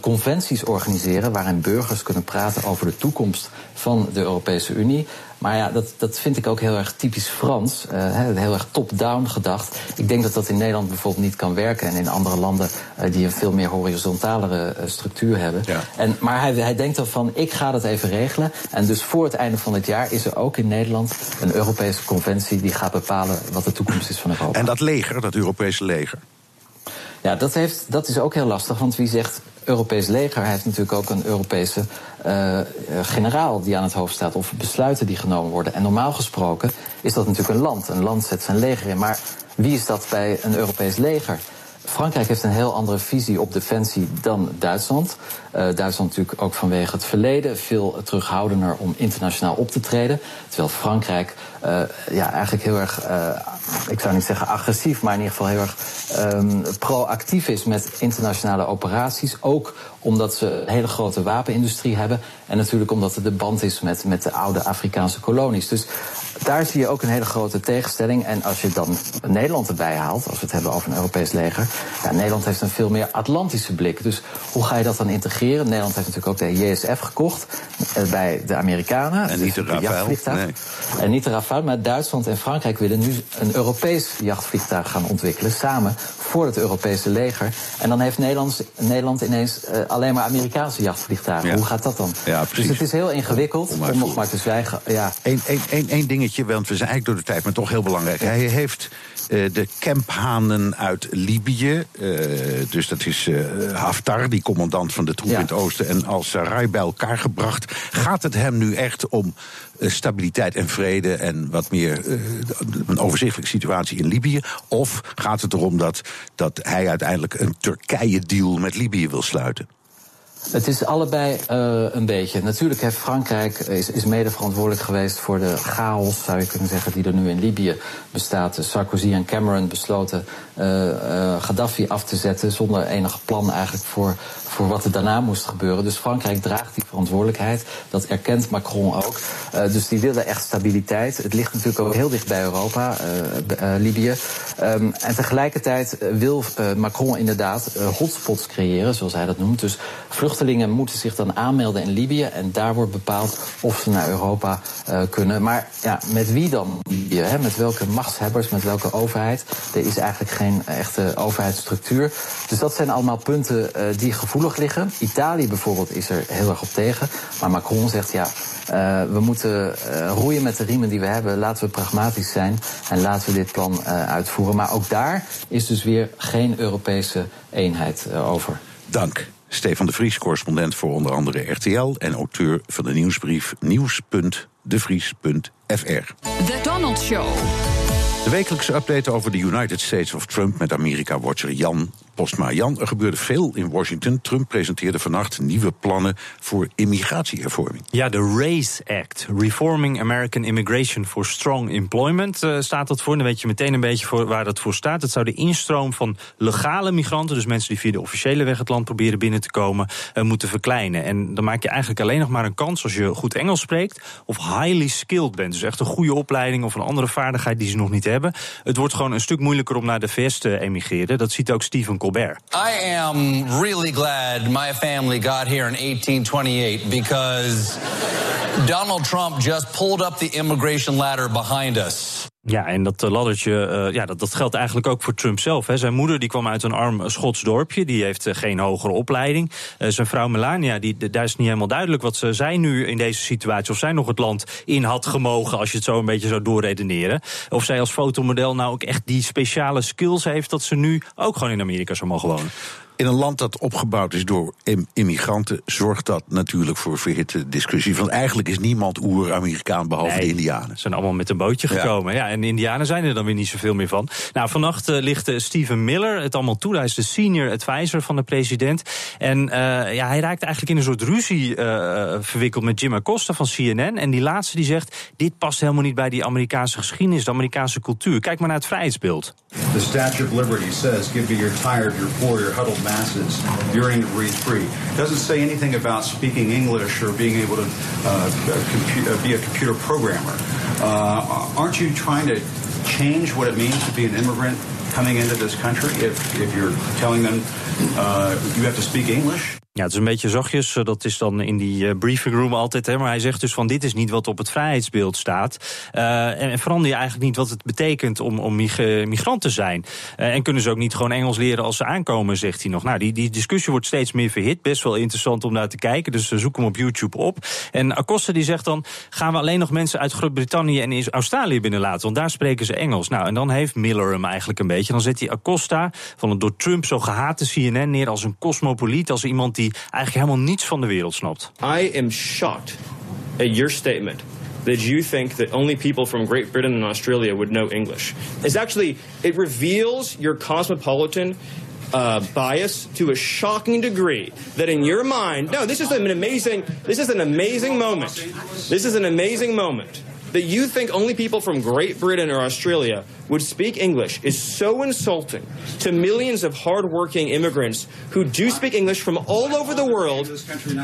[SPEAKER 3] conventies organiseren waarin burgers kunnen praten over de toekomst van de Europese Unie. Maar ja, dat, dat vind ik ook heel erg typisch Frans. Uh, heel erg top-down gedacht. Ik denk dat dat in Nederland bijvoorbeeld niet kan werken. En in andere landen uh, die een veel meer horizontalere uh, structuur hebben. Ja. En, maar hij, hij denkt dan van, ik ga dat even regelen. En dus voor het einde van het jaar is er ook in Nederland een Europese conventie... die gaat bepalen wat de toekomst is van Europa.
[SPEAKER 2] En dat leger, dat Europese leger?
[SPEAKER 3] Ja, dat, heeft, dat is ook heel lastig. Want wie zegt Europees leger heeft natuurlijk ook een Europese uh, generaal die aan het hoofd staat. Of besluiten die genomen worden. En normaal gesproken is dat natuurlijk een land. Een land zet zijn leger in. Maar wie is dat bij een Europees leger? Frankrijk heeft een heel andere visie op defensie dan Duitsland. Uh, Duitsland natuurlijk ook vanwege het verleden veel terughoudender om internationaal op te treden. Terwijl Frankrijk ja, eigenlijk heel erg, ik zou niet zeggen agressief, maar in ieder geval heel erg um, proactief is met internationale operaties. Ook omdat ze een hele grote wapenindustrie hebben. En natuurlijk omdat het de band is met, met de oude Afrikaanse kolonies. Dus daar zie je ook een hele grote tegenstelling. En als je dan Nederland erbij haalt, als we het hebben over een Europees leger. Ja, Nederland heeft een veel meer Atlantische blik. Dus hoe ga je dat dan integreren? Nederland heeft natuurlijk ook de JSF gekocht eh, bij de Amerikanen.
[SPEAKER 2] En niet de Rafale. Nee.
[SPEAKER 3] En niet de Rafale, maar Duitsland en Frankrijk willen nu een Europees jachtvliegtuig gaan ontwikkelen. Samen voor het Europese leger. En dan heeft Nederland, Nederland ineens uh, alleen maar Amerikaanse jachtvliegtuigen. Hoe gaat dat dan?
[SPEAKER 2] Ja,
[SPEAKER 3] dus het is heel ingewikkeld om nog maar te zwijgen. Ja.
[SPEAKER 2] Eén één, één, één dingetje, want we zijn eigenlijk door de tijd, maar toch heel belangrijk. Hij heeft de kemphanen uit Libië. Uh, dus dat is uh, Haftar, die commandant van de troep ja. in het oosten, en al-Sarai bij elkaar gebracht. Gaat het hem nu echt om stabiliteit en vrede en wat meer een overzichtelijke situatie in Libië? Of gaat het erom dat, dat hij uiteindelijk een Turkije-deal met Libië wil sluiten?
[SPEAKER 3] Het is allebei uh, een beetje. Natuurlijk heeft Frankrijk is, is mede verantwoordelijk geweest voor de chaos, zou je kunnen zeggen, die er nu in Libië bestaat. Sarkozy en Cameron besloten uh, Gaddafi af te zetten zonder enig plan eigenlijk voor, voor wat er daarna moest gebeuren. Dus Frankrijk draagt die verantwoordelijkheid. Dat erkent Macron ook. dus die willen echt stabiliteit. Het ligt natuurlijk ook heel dicht bij Europa, Libië. Um, en tegelijkertijd wil Macron inderdaad hotspots creëren, zoals hij dat noemt. Dus Vluchtelingen moeten zich dan aanmelden in Libië en daar wordt bepaald of ze naar Europa uh, kunnen. Maar ja, met wie dan? Hè? Met welke machtshebbers, met welke overheid? Er is eigenlijk geen echte overheidsstructuur. Dus dat zijn allemaal punten uh, die gevoelig liggen. Italië bijvoorbeeld is er heel erg op tegen. Maar Macron zegt ja, uh, we moeten roeien met de riemen die we hebben. Laten we pragmatisch zijn en laten we dit plan uitvoeren. Maar ook daar is dus weer geen Europese eenheid over.
[SPEAKER 2] Dank. Stefan de Vries, correspondent voor onder andere RTL en auteur van de nieuwsbrief nieuws.devries.fr.
[SPEAKER 1] The Donald Show.
[SPEAKER 2] De wekelijkse update over de United States of Trump met Amerika-watcher Jan Postma. Jan, er gebeurde veel in Washington. Trump presenteerde vannacht nieuwe plannen voor immigratiehervorming.
[SPEAKER 5] Ja, de RACE Act, Reforming American Immigration for Strong Employment, uh, staat dat voor. Dan weet je meteen een beetje voor waar dat voor staat. Het zou de instroom van legale migranten, dus mensen die via de officiële weg het land proberen binnen te komen, uh, moeten verkleinen. En dan maak je eigenlijk alleen nog maar een kans als je goed Engels spreekt of highly skilled bent. Dus echt een goede opleiding of een andere vaardigheid die ze nog niet hebben. Het wordt gewoon een stuk moeilijker om naar de VS te emigreren. Dat ziet ook Stephen Colbert.
[SPEAKER 6] I am really glad my family got here in 1828 because Donald Trump just pulled up the immigration ladder behind us.
[SPEAKER 5] Ja, en dat laddertje, uh, ja, dat, dat geldt eigenlijk ook voor Trump zelf. Hè. Zijn moeder die kwam uit een arm Schots dorpje, die heeft geen hogere opleiding. Zijn vrouw Melania, die, daar is niet helemaal duidelijk wat ze, zij nu in deze situatie, of zij nog het land in had gemogen, als je het zo een beetje zou doorredeneren. Of zij als fotomodel nou ook echt die speciale skills heeft dat ze nu ook gewoon in Amerika zou mogen wonen.
[SPEAKER 2] In een land dat opgebouwd is door immigranten, zorgt dat natuurlijk voor verhitte discussie. Want eigenlijk is niemand oer-Amerikaan behalve
[SPEAKER 5] nee,
[SPEAKER 2] de Indianen.
[SPEAKER 5] Ze zijn allemaal met een bootje gekomen. Ja. ja. en de Indianen zijn er dan weer niet zoveel meer van. Nou, vannacht uh, ligt uh, Steven Miller het allemaal toe. Hij is de senior advisor van de president. En uh, ja, hij raakt eigenlijk in een soort ruzie verwikkeld met Jim Acosta van CNN. En die laatste die zegt: dit past helemaal niet bij die Amerikaanse geschiedenis, de Amerikaanse cultuur. Kijk maar naar het vrijheidsbeeld.
[SPEAKER 7] The Statue of Liberty says, give me your tired, your poor, your huddled masses. To breathe free. It doesn't say anything about speaking English or being able to uh, compu- be a computer programmer. Uh, aren't you trying to change what it means to be an immigrant coming into this country if, if you're telling them uh, you have to speak English?
[SPEAKER 5] Ja, het is een beetje zachtjes. Dat is dan in die briefing room altijd. Hè, maar hij zegt dus van dit is niet wat op het vrijheidsbeeld staat. Uh, en, verander je eigenlijk niet wat het betekent om, om migrant te zijn. En kunnen ze ook niet gewoon Engels leren als ze aankomen, zegt hij nog. Nou, die, die discussie wordt steeds meer verhit. Best wel interessant om naar te kijken. Dus zoek hem op YouTube op. En Acosta die zegt dan, gaan we alleen nog mensen uit Groot-Brittannië en Australië binnenlaten? Want daar spreken ze Engels. Nou, en dan heeft Miller hem eigenlijk een beetje. Dan zet hij Acosta van een door Trump zo gehate CNN neer als een cosmopoliet. Als iemand die eigenlijk helemaal niets van de wereld snapt.
[SPEAKER 8] I am shocked at your statement that you think that only people from Great Britain and Australia would know English. It's actually it reveals your cosmopolitan uh, bias to a shocking degree that in your mind, no, this is an amazing, this is an amazing moment. This is an amazing moment that you think only people from Great Britain or Australia would speak English is so insulting to millions of hardworking immigrants who do speak English from all over the world.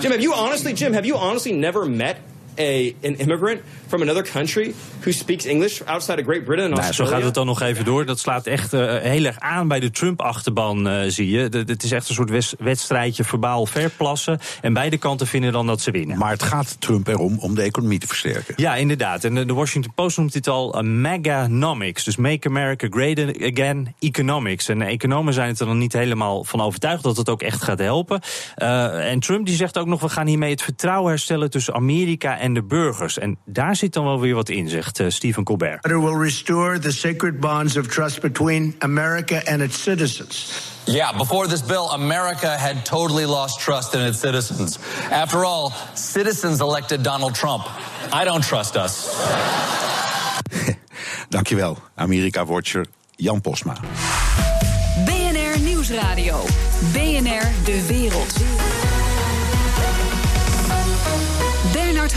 [SPEAKER 8] Jim, have you honestly, Jim, have you honestly never met a an immigrant from another country who speaks English outside of Great Britain and
[SPEAKER 5] Nou, zo gaat het dan nog even door. Dat slaat echt eh, heel erg aan bij de Trump-achterban, eh, zie je. De- Het is echt een soort wedstrijdje verbaal verplassen. En beide kanten vinden dan dat ze winnen.
[SPEAKER 2] Maar het gaat Trump erom om de economie te versterken.
[SPEAKER 5] Ja, inderdaad. En eh, de Washington Post noemt dit al meganomics. Dus Make America Great Again Economics. En de economen zijn het er dan niet helemaal van overtuigd dat het ook echt gaat helpen. Eh, en Trump die zegt ook nog, we gaan hiermee het vertrouwen herstellen tussen Amerika en de burgers. En daar zit dan wel weer wat in, zegt eh, Stephen Colbert.
[SPEAKER 9] It will restore the sacred bonds of trust between America and its citizens.
[SPEAKER 6] Yeah, before this bill, America had totally lost trust in its citizens. After all, citizens elected Donald Trump. I don't trust us.
[SPEAKER 2] Dankjewel, Amerika-watcher Jan Posma.
[SPEAKER 1] BNR Nieuwsradio. BNR De Wereld.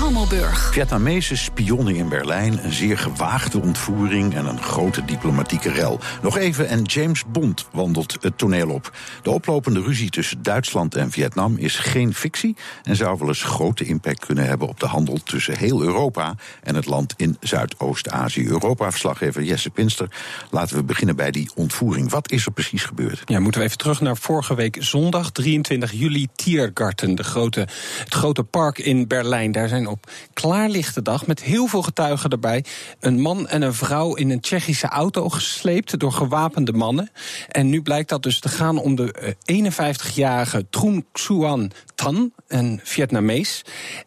[SPEAKER 1] Hammelburg.
[SPEAKER 2] Vietnamese spionnen in Berlijn, een zeer gewaagde ontvoering en een grote diplomatieke rel. Nog even en James Bond wandelt het toneel op. De oplopende ruzie tussen Duitsland en Vietnam is geen fictie en zou wel eens grote impact kunnen hebben op de handel tussen heel Europa en het land in Zuidoost-Azië. Europa-verslaggever Jesse Pinster, laten we beginnen bij die ontvoering. Wat is er precies gebeurd?
[SPEAKER 10] Ja, moeten we even terug naar vorige week zondag, 23 juli, Tiergarten, de grote, het grote park in Berlijn. Daar zijn op klaarlichte dag, met heel veel getuigen erbij, een man en een vrouw in een Tsjechische auto gesleept door gewapende mannen. En nu blijkt dat dus te gaan om de eh, 51-jarige Trung Xuan Tan, een Vietnamees.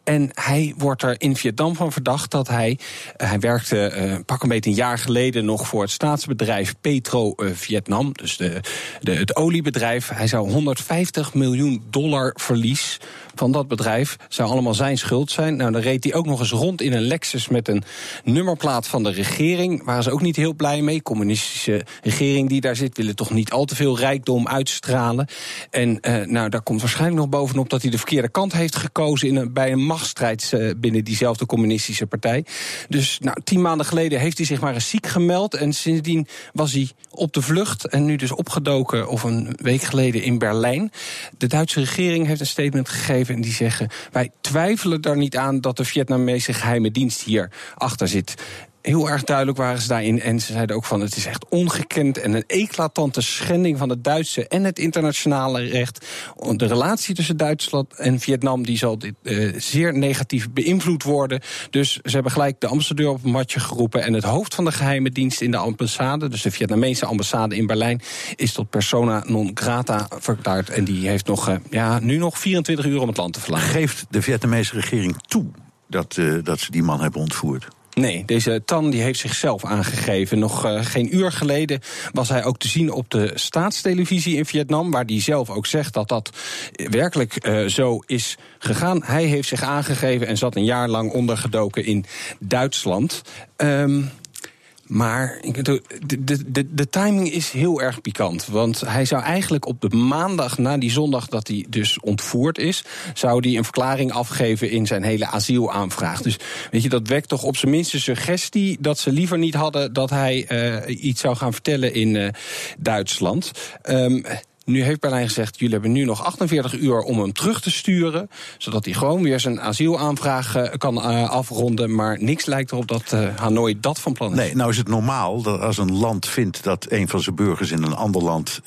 [SPEAKER 10] En hij wordt er in Vietnam van verdacht dat hij. eh, hij werkte eh, pak een beetje een jaar geleden nog voor het staatsbedrijf Petro eh, Vietnam. Dus de, de, het oliebedrijf. Hij zou 150 miljoen dollar verlies van dat bedrijf. zou allemaal zijn schuld zijn. Nou, dan reed hij ook nog eens rond in een Lexus met een nummerplaat van de regering. Waren ze ook niet heel blij mee. Communistische regering die daar zit, willen toch niet al te veel rijkdom uitstralen. En eh, nou, daar komt waarschijnlijk nog bovenop dat hij de verkeerde kant heeft gekozen in een, bij een machtsstrijd eh, binnen diezelfde communistische partij. Dus nou, tien maanden geleden heeft hij zich maar eens ziek gemeld. En sindsdien was hij op de vlucht en nu dus opgedoken, of een week geleden in Berlijn. De Duitse regering heeft een statement gegeven en die zeggen: Wij twijfelen er niet aan dat de Vietnamese geheime dienst hier achter zit. Heel erg duidelijk waren ze daarin. En ze zeiden ook van het is echt ongekend en een eclatante schending van het Duitse en het internationale recht. De relatie tussen Duitsland en Vietnam die zal dit, eh, zeer negatief beïnvloed worden. Dus ze hebben gelijk de ambassadeur op een matje geroepen. En het hoofd van de geheime dienst in de ambassade, dus de Vietnamese ambassade in Berlijn, is tot persona non grata verklaard. En die heeft nog, eh, ja, nu nog 24 uur om het land te verlaten.
[SPEAKER 2] Geeft de Vietnamese regering toe dat, eh, dat ze die man hebben ontvoerd?
[SPEAKER 10] Nee, deze Tan die heeft zichzelf aangegeven. Nog uh, geen uur geleden was hij ook te zien op de staatstelevisie in Vietnam, waar hij zelf ook zegt dat dat werkelijk uh, zo is gegaan. Hij heeft zich aangegeven en zat een jaar lang ondergedoken in Duitsland. Um, maar de, de, de, timing is heel erg pikant. Want hij zou eigenlijk op de maandag na die zondag dat hij dus ontvoerd is, zou hij een verklaring afgeven in zijn hele asielaanvraag. Dus weet je, dat wekt toch op zijn minst een suggestie dat ze liever niet hadden dat hij uh, iets zou gaan vertellen in uh, Duitsland. Um, nu heeft Berlijn gezegd: jullie hebben nu nog 48 uur om hem terug te sturen. Zodat hij gewoon weer zijn asielaanvraag uh, kan uh, afronden. Maar niks lijkt erop dat uh, Hanoi dat van plan is.
[SPEAKER 2] Nee, nou is het normaal dat als een land vindt dat een van zijn burgers in een ander land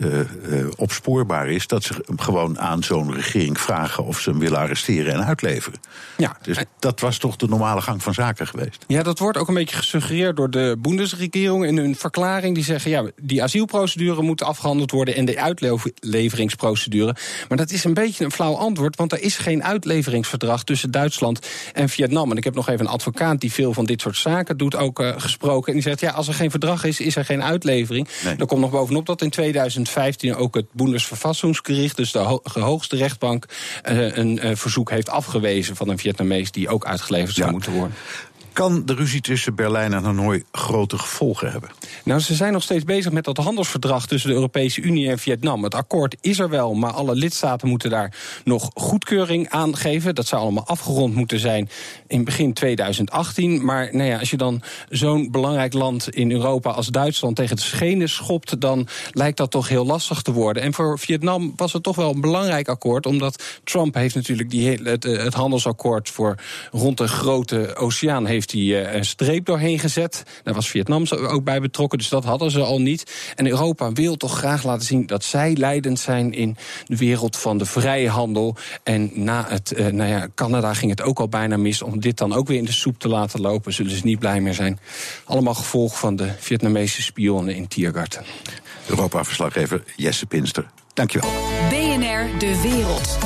[SPEAKER 2] opspoorbaar is, dat ze hem gewoon aan zo'n regering vragen of ze hem willen arresteren en uitleveren.
[SPEAKER 10] Ja.
[SPEAKER 2] Dus dat was toch de normale gang van zaken geweest.
[SPEAKER 10] Ja, dat wordt ook een beetje gesuggereerd door de Bundesregering in hun verklaring. Die zeggen: ja, die asielprocedure moet afgehandeld worden en de uitlevering uitleveringsprocedure. Maar dat is een beetje een flauw antwoord, want er is geen uitleveringsverdrag tussen Duitsland en Vietnam. En ik heb nog even een advocaat die veel van dit soort zaken doet ook uh, gesproken. En die zegt: ja, als er geen verdrag is, is er geen uitlevering. Nee. Dan komt nog bovenop dat in 2015 ook het Bundesverfassungsgericht, dus de ho hoogste rechtbank, uh, een uh, verzoek heeft afgewezen van een Vietnamees die ook uitgeleverd zou
[SPEAKER 2] ja.
[SPEAKER 10] moeten worden.
[SPEAKER 2] Kan de ruzie tussen Berlijn en Hanoi grote gevolgen hebben?
[SPEAKER 10] Nou, ze zijn nog steeds bezig met dat handelsverdrag tussen de Europese Unie en Vietnam. Het akkoord is er wel, maar alle lidstaten moeten daar nog goedkeuring aan geven. Dat zou allemaal afgerond moeten zijn in begin 2018. Maar nou ja, als je dan zo'n belangrijk land in Europa als Duitsland tegen de schenen schopt, dan lijkt dat toch heel lastig te worden. En voor Vietnam was het toch wel een belangrijk akkoord, omdat Trump heeft natuurlijk die, het, eh, het handelsakkoord voor rond de grote oceaan heeft hij eh, een streep doorheen gezet. Daar was Vietnam ook bij betrokken, dus dat hadden ze al niet. En Europa wil toch graag laten zien dat zij leidend zijn in de wereld van de vrije handel. En na het, eh, nou ja, Canada ging het ook al bijna mis om dit dan ook weer in de soep te laten lopen. Zullen ze niet blij meer zijn. Allemaal gevolg van de Vietnamese spionnen in Tiergarten.
[SPEAKER 2] Europa-verslaggever Jesse Pinster, dankjewel.
[SPEAKER 1] BNR De Wereld.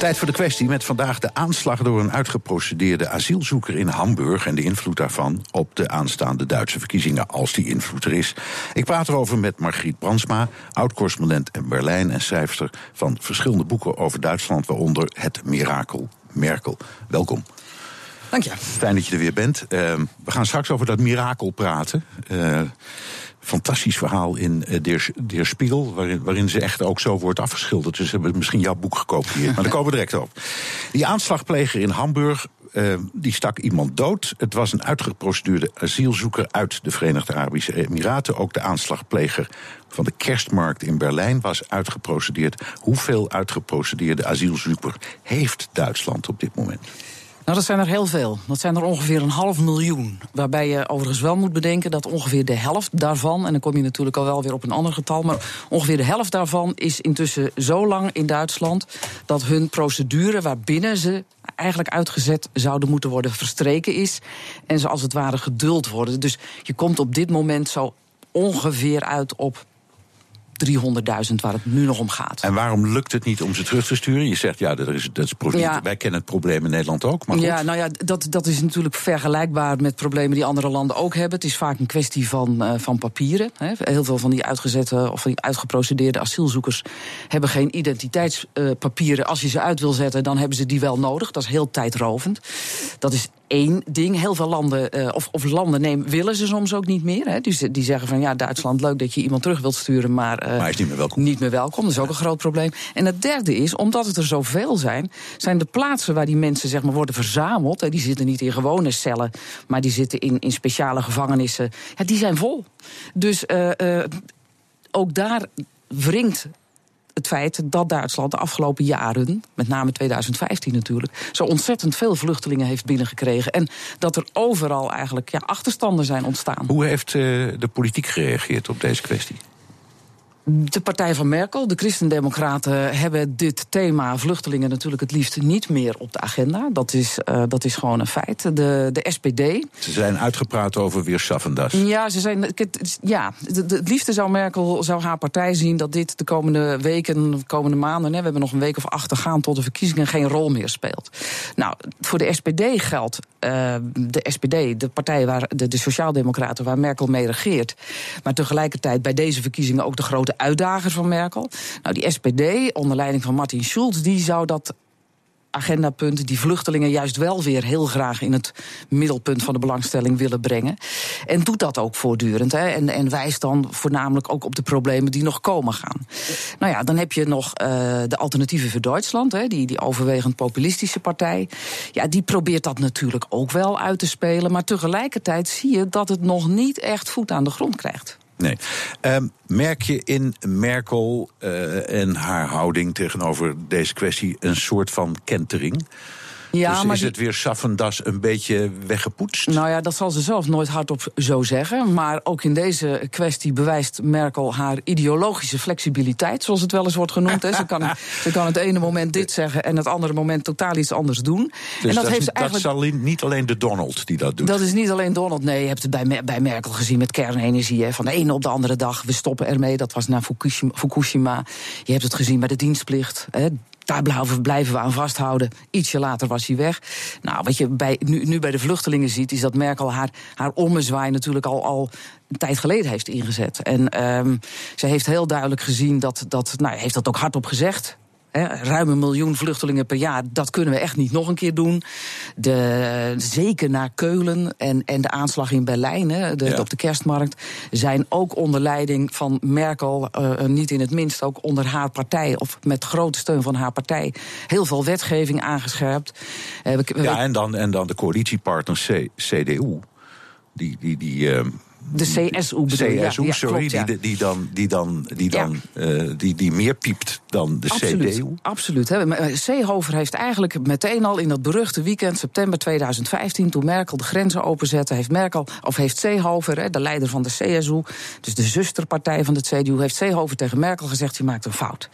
[SPEAKER 2] Tijd voor de kwestie met vandaag de aanslag door een uitgeprocedeerde asielzoeker in Hamburg en de invloed daarvan op de aanstaande Duitse verkiezingen, als die invloed er is. Ik praat erover met Margriet Brandsma, oud-correspondent in Berlijn en schrijfster van verschillende boeken over Duitsland, waaronder Het Mirakel Merkel. Welkom.
[SPEAKER 11] Dank je.
[SPEAKER 2] Fijn dat je er weer bent. Eh, we gaan straks over dat mirakel praten. Eh, fantastisch verhaal in uh, Spiegel, waarin, waarin ze echt ook zo wordt afgeschilderd. Dus ze hebben misschien jouw boek gekopieerd, maar daar komen we direct op. Die aanslagpleger in Hamburg, uh, die stak iemand dood. Het was een uitgeprocedeerde asielzoeker uit de Verenigde Arabische Emiraten. Ook de aanslagpleger van de kerstmarkt in Berlijn was uitgeprocedeerd. Hoeveel uitgeprocedeerde asielzoekers heeft Duitsland op dit moment?
[SPEAKER 11] Nou, dat zijn er heel veel. Dat zijn er ongeveer een half miljoen. Waarbij je overigens wel moet bedenken dat ongeveer de helft daarvan... en dan kom je natuurlijk al wel weer op een ander getal... maar ongeveer de helft daarvan is intussen zo lang in Duitsland... dat hun procedure waarbinnen ze eigenlijk uitgezet zouden moeten worden verstreken is... en ze als het ware geduld worden. Dus je komt op dit moment zo ongeveer uit op 300.000 waar het nu nog om gaat.
[SPEAKER 2] En waarom lukt het niet om ze terug te sturen? Je zegt, ja, dat is, dat is. Ja. wij kennen het probleem in Nederland ook. Maar goed.
[SPEAKER 11] Ja, nou ja, dat, dat is natuurlijk vergelijkbaar met problemen die andere landen ook hebben. Het is vaak een kwestie van, uh, van papieren. Hè. Heel veel van die uitgezette of van die uitgeprocedeerde asielzoekers hebben geen identiteitspapieren. Uh, Als je ze uit wil zetten, dan hebben ze die wel nodig. Dat is heel tijdrovend. Dat is één ding. Heel veel landen, uh, of, of landen nemen, willen ze soms ook niet meer. Hè. Dus die zeggen van ja, Duitsland, leuk dat je iemand terug wilt sturen, maar, uh,
[SPEAKER 2] maar hij is niet meer welkom.
[SPEAKER 11] Niet meer welkom, dat is ook een groot probleem. En het derde is, omdat het er zoveel zijn, zijn de plaatsen waar die mensen zeg maar, worden verzameld. Hè, die zitten niet in gewone cellen, maar die zitten in, in speciale gevangenissen. Ja, die zijn vol. Dus uh, ook daar wringt het feit dat Duitsland de afgelopen jaren, met name 2015 natuurlijk, zo ontzettend veel vluchtelingen heeft binnengekregen. En dat er overal eigenlijk ja, achterstanden zijn ontstaan.
[SPEAKER 2] Hoe heeft uh, de politiek gereageerd op deze kwestie?
[SPEAKER 11] De partij van Merkel, de Christendemocraten, hebben dit thema vluchtelingen natuurlijk het liefst niet meer op de agenda. Dat is, uh, dat is gewoon een feit. De, de SPD.
[SPEAKER 2] Ze zijn uitgepraat over weer Schaffendas.
[SPEAKER 11] Ja, ze zijn, ja het liefste zou Merkel, zou haar partij zien dat dit de komende weken, de komende maanden, hè, we hebben nog een week of acht te gaan tot de verkiezingen, geen rol meer speelt. Nou, voor de SPD geldt, uh, de SPD, de partij waar de, de Sociaaldemocraten, waar Merkel mee regeert, maar tegelijkertijd bij deze verkiezingen ook de grote uitdager van Merkel. Nou, die SPD, onder leiding van Martin Schulz, die zou dat agendapunt, die vluchtelingen juist wel weer heel graag in het middelpunt van de belangstelling willen brengen. En doet dat ook voortdurend. Hè? En, en wijst dan voornamelijk ook op de problemen die nog komen gaan. Nou ja, dan heb je nog uh, de Alternatieven voor Duitsland, hè? Die, die overwegend populistische partij. Ja, die probeert dat natuurlijk ook wel uit te spelen. Maar tegelijkertijd zie je dat het nog niet echt voet aan de grond krijgt.
[SPEAKER 2] Nee. Um, merk je in Merkel uh, en haar houding tegenover deze kwestie een soort van kentering?
[SPEAKER 11] Ja,
[SPEAKER 2] dus
[SPEAKER 11] maar
[SPEAKER 2] is het weer Schaffendas een beetje weggepoetst?
[SPEAKER 11] Nou ja, dat zal ze zelf nooit hardop zo zeggen. Maar ook in deze kwestie bewijst Merkel haar ideologische flexibiliteit, zoals het wel eens wordt genoemd. Ze, kan, ze kan het ene moment dit zeggen en het andere moment totaal iets anders doen.
[SPEAKER 2] Dus
[SPEAKER 11] en
[SPEAKER 2] dat,
[SPEAKER 11] heeft eigenlijk...
[SPEAKER 2] zal niet alleen de Donald die dat doet.
[SPEAKER 11] Dat is niet alleen Donald, nee. Je hebt het bij, bij Merkel gezien met kernenergie. Hè. Van de ene op de andere dag, we stoppen ermee. Dat was na Fukushima. Fukushima. Je hebt het gezien bij de dienstplicht. Hè daar blijven, we aan vasthouden. Ietsje later was hij weg. Nou, wat je bij, nu, nu bij de vluchtelingen ziet, is dat Merkel haar, haar ommezwaai natuurlijk al, al een tijd geleden heeft ingezet. En um, ze heeft heel duidelijk gezien dat, dat nou, heeft dat ook hardop gezegd. Hè, ruim een miljoen vluchtelingen per jaar, dat kunnen we echt niet nog een keer doen. De, zeker naar Keulen en, en de aanslag in Berlijn, de,
[SPEAKER 2] Ja.
[SPEAKER 11] op de kerstmarkt, zijn ook onder leiding van Merkel, eh, niet in het minst ook onder haar partij, of met grote steun van haar partij, heel veel wetgeving aangescherpt. Eh, we-
[SPEAKER 2] Ja, en dan, en dan de coalitiepartner C- CDU. Die, die, die, ehm,
[SPEAKER 11] de CSU bedoel je?
[SPEAKER 2] CSU,
[SPEAKER 11] ja,
[SPEAKER 2] sorry,
[SPEAKER 11] klopt, ja.
[SPEAKER 2] die, die dan, die, dan, die, dan eh, die, die meer piept dan de
[SPEAKER 11] Absoluut,
[SPEAKER 2] CDU.
[SPEAKER 11] absoluut. Hè. Eh, Seehofer heeft eigenlijk meteen al in dat beruchte weekend, september 2015, toen Merkel de grenzen openzette, heeft Merkel, of heeft Seehofer, hè, de leider van de CSU, dus de zusterpartij van de CDU, heeft Seehofer tegen Merkel gezegd: je maakt een fout.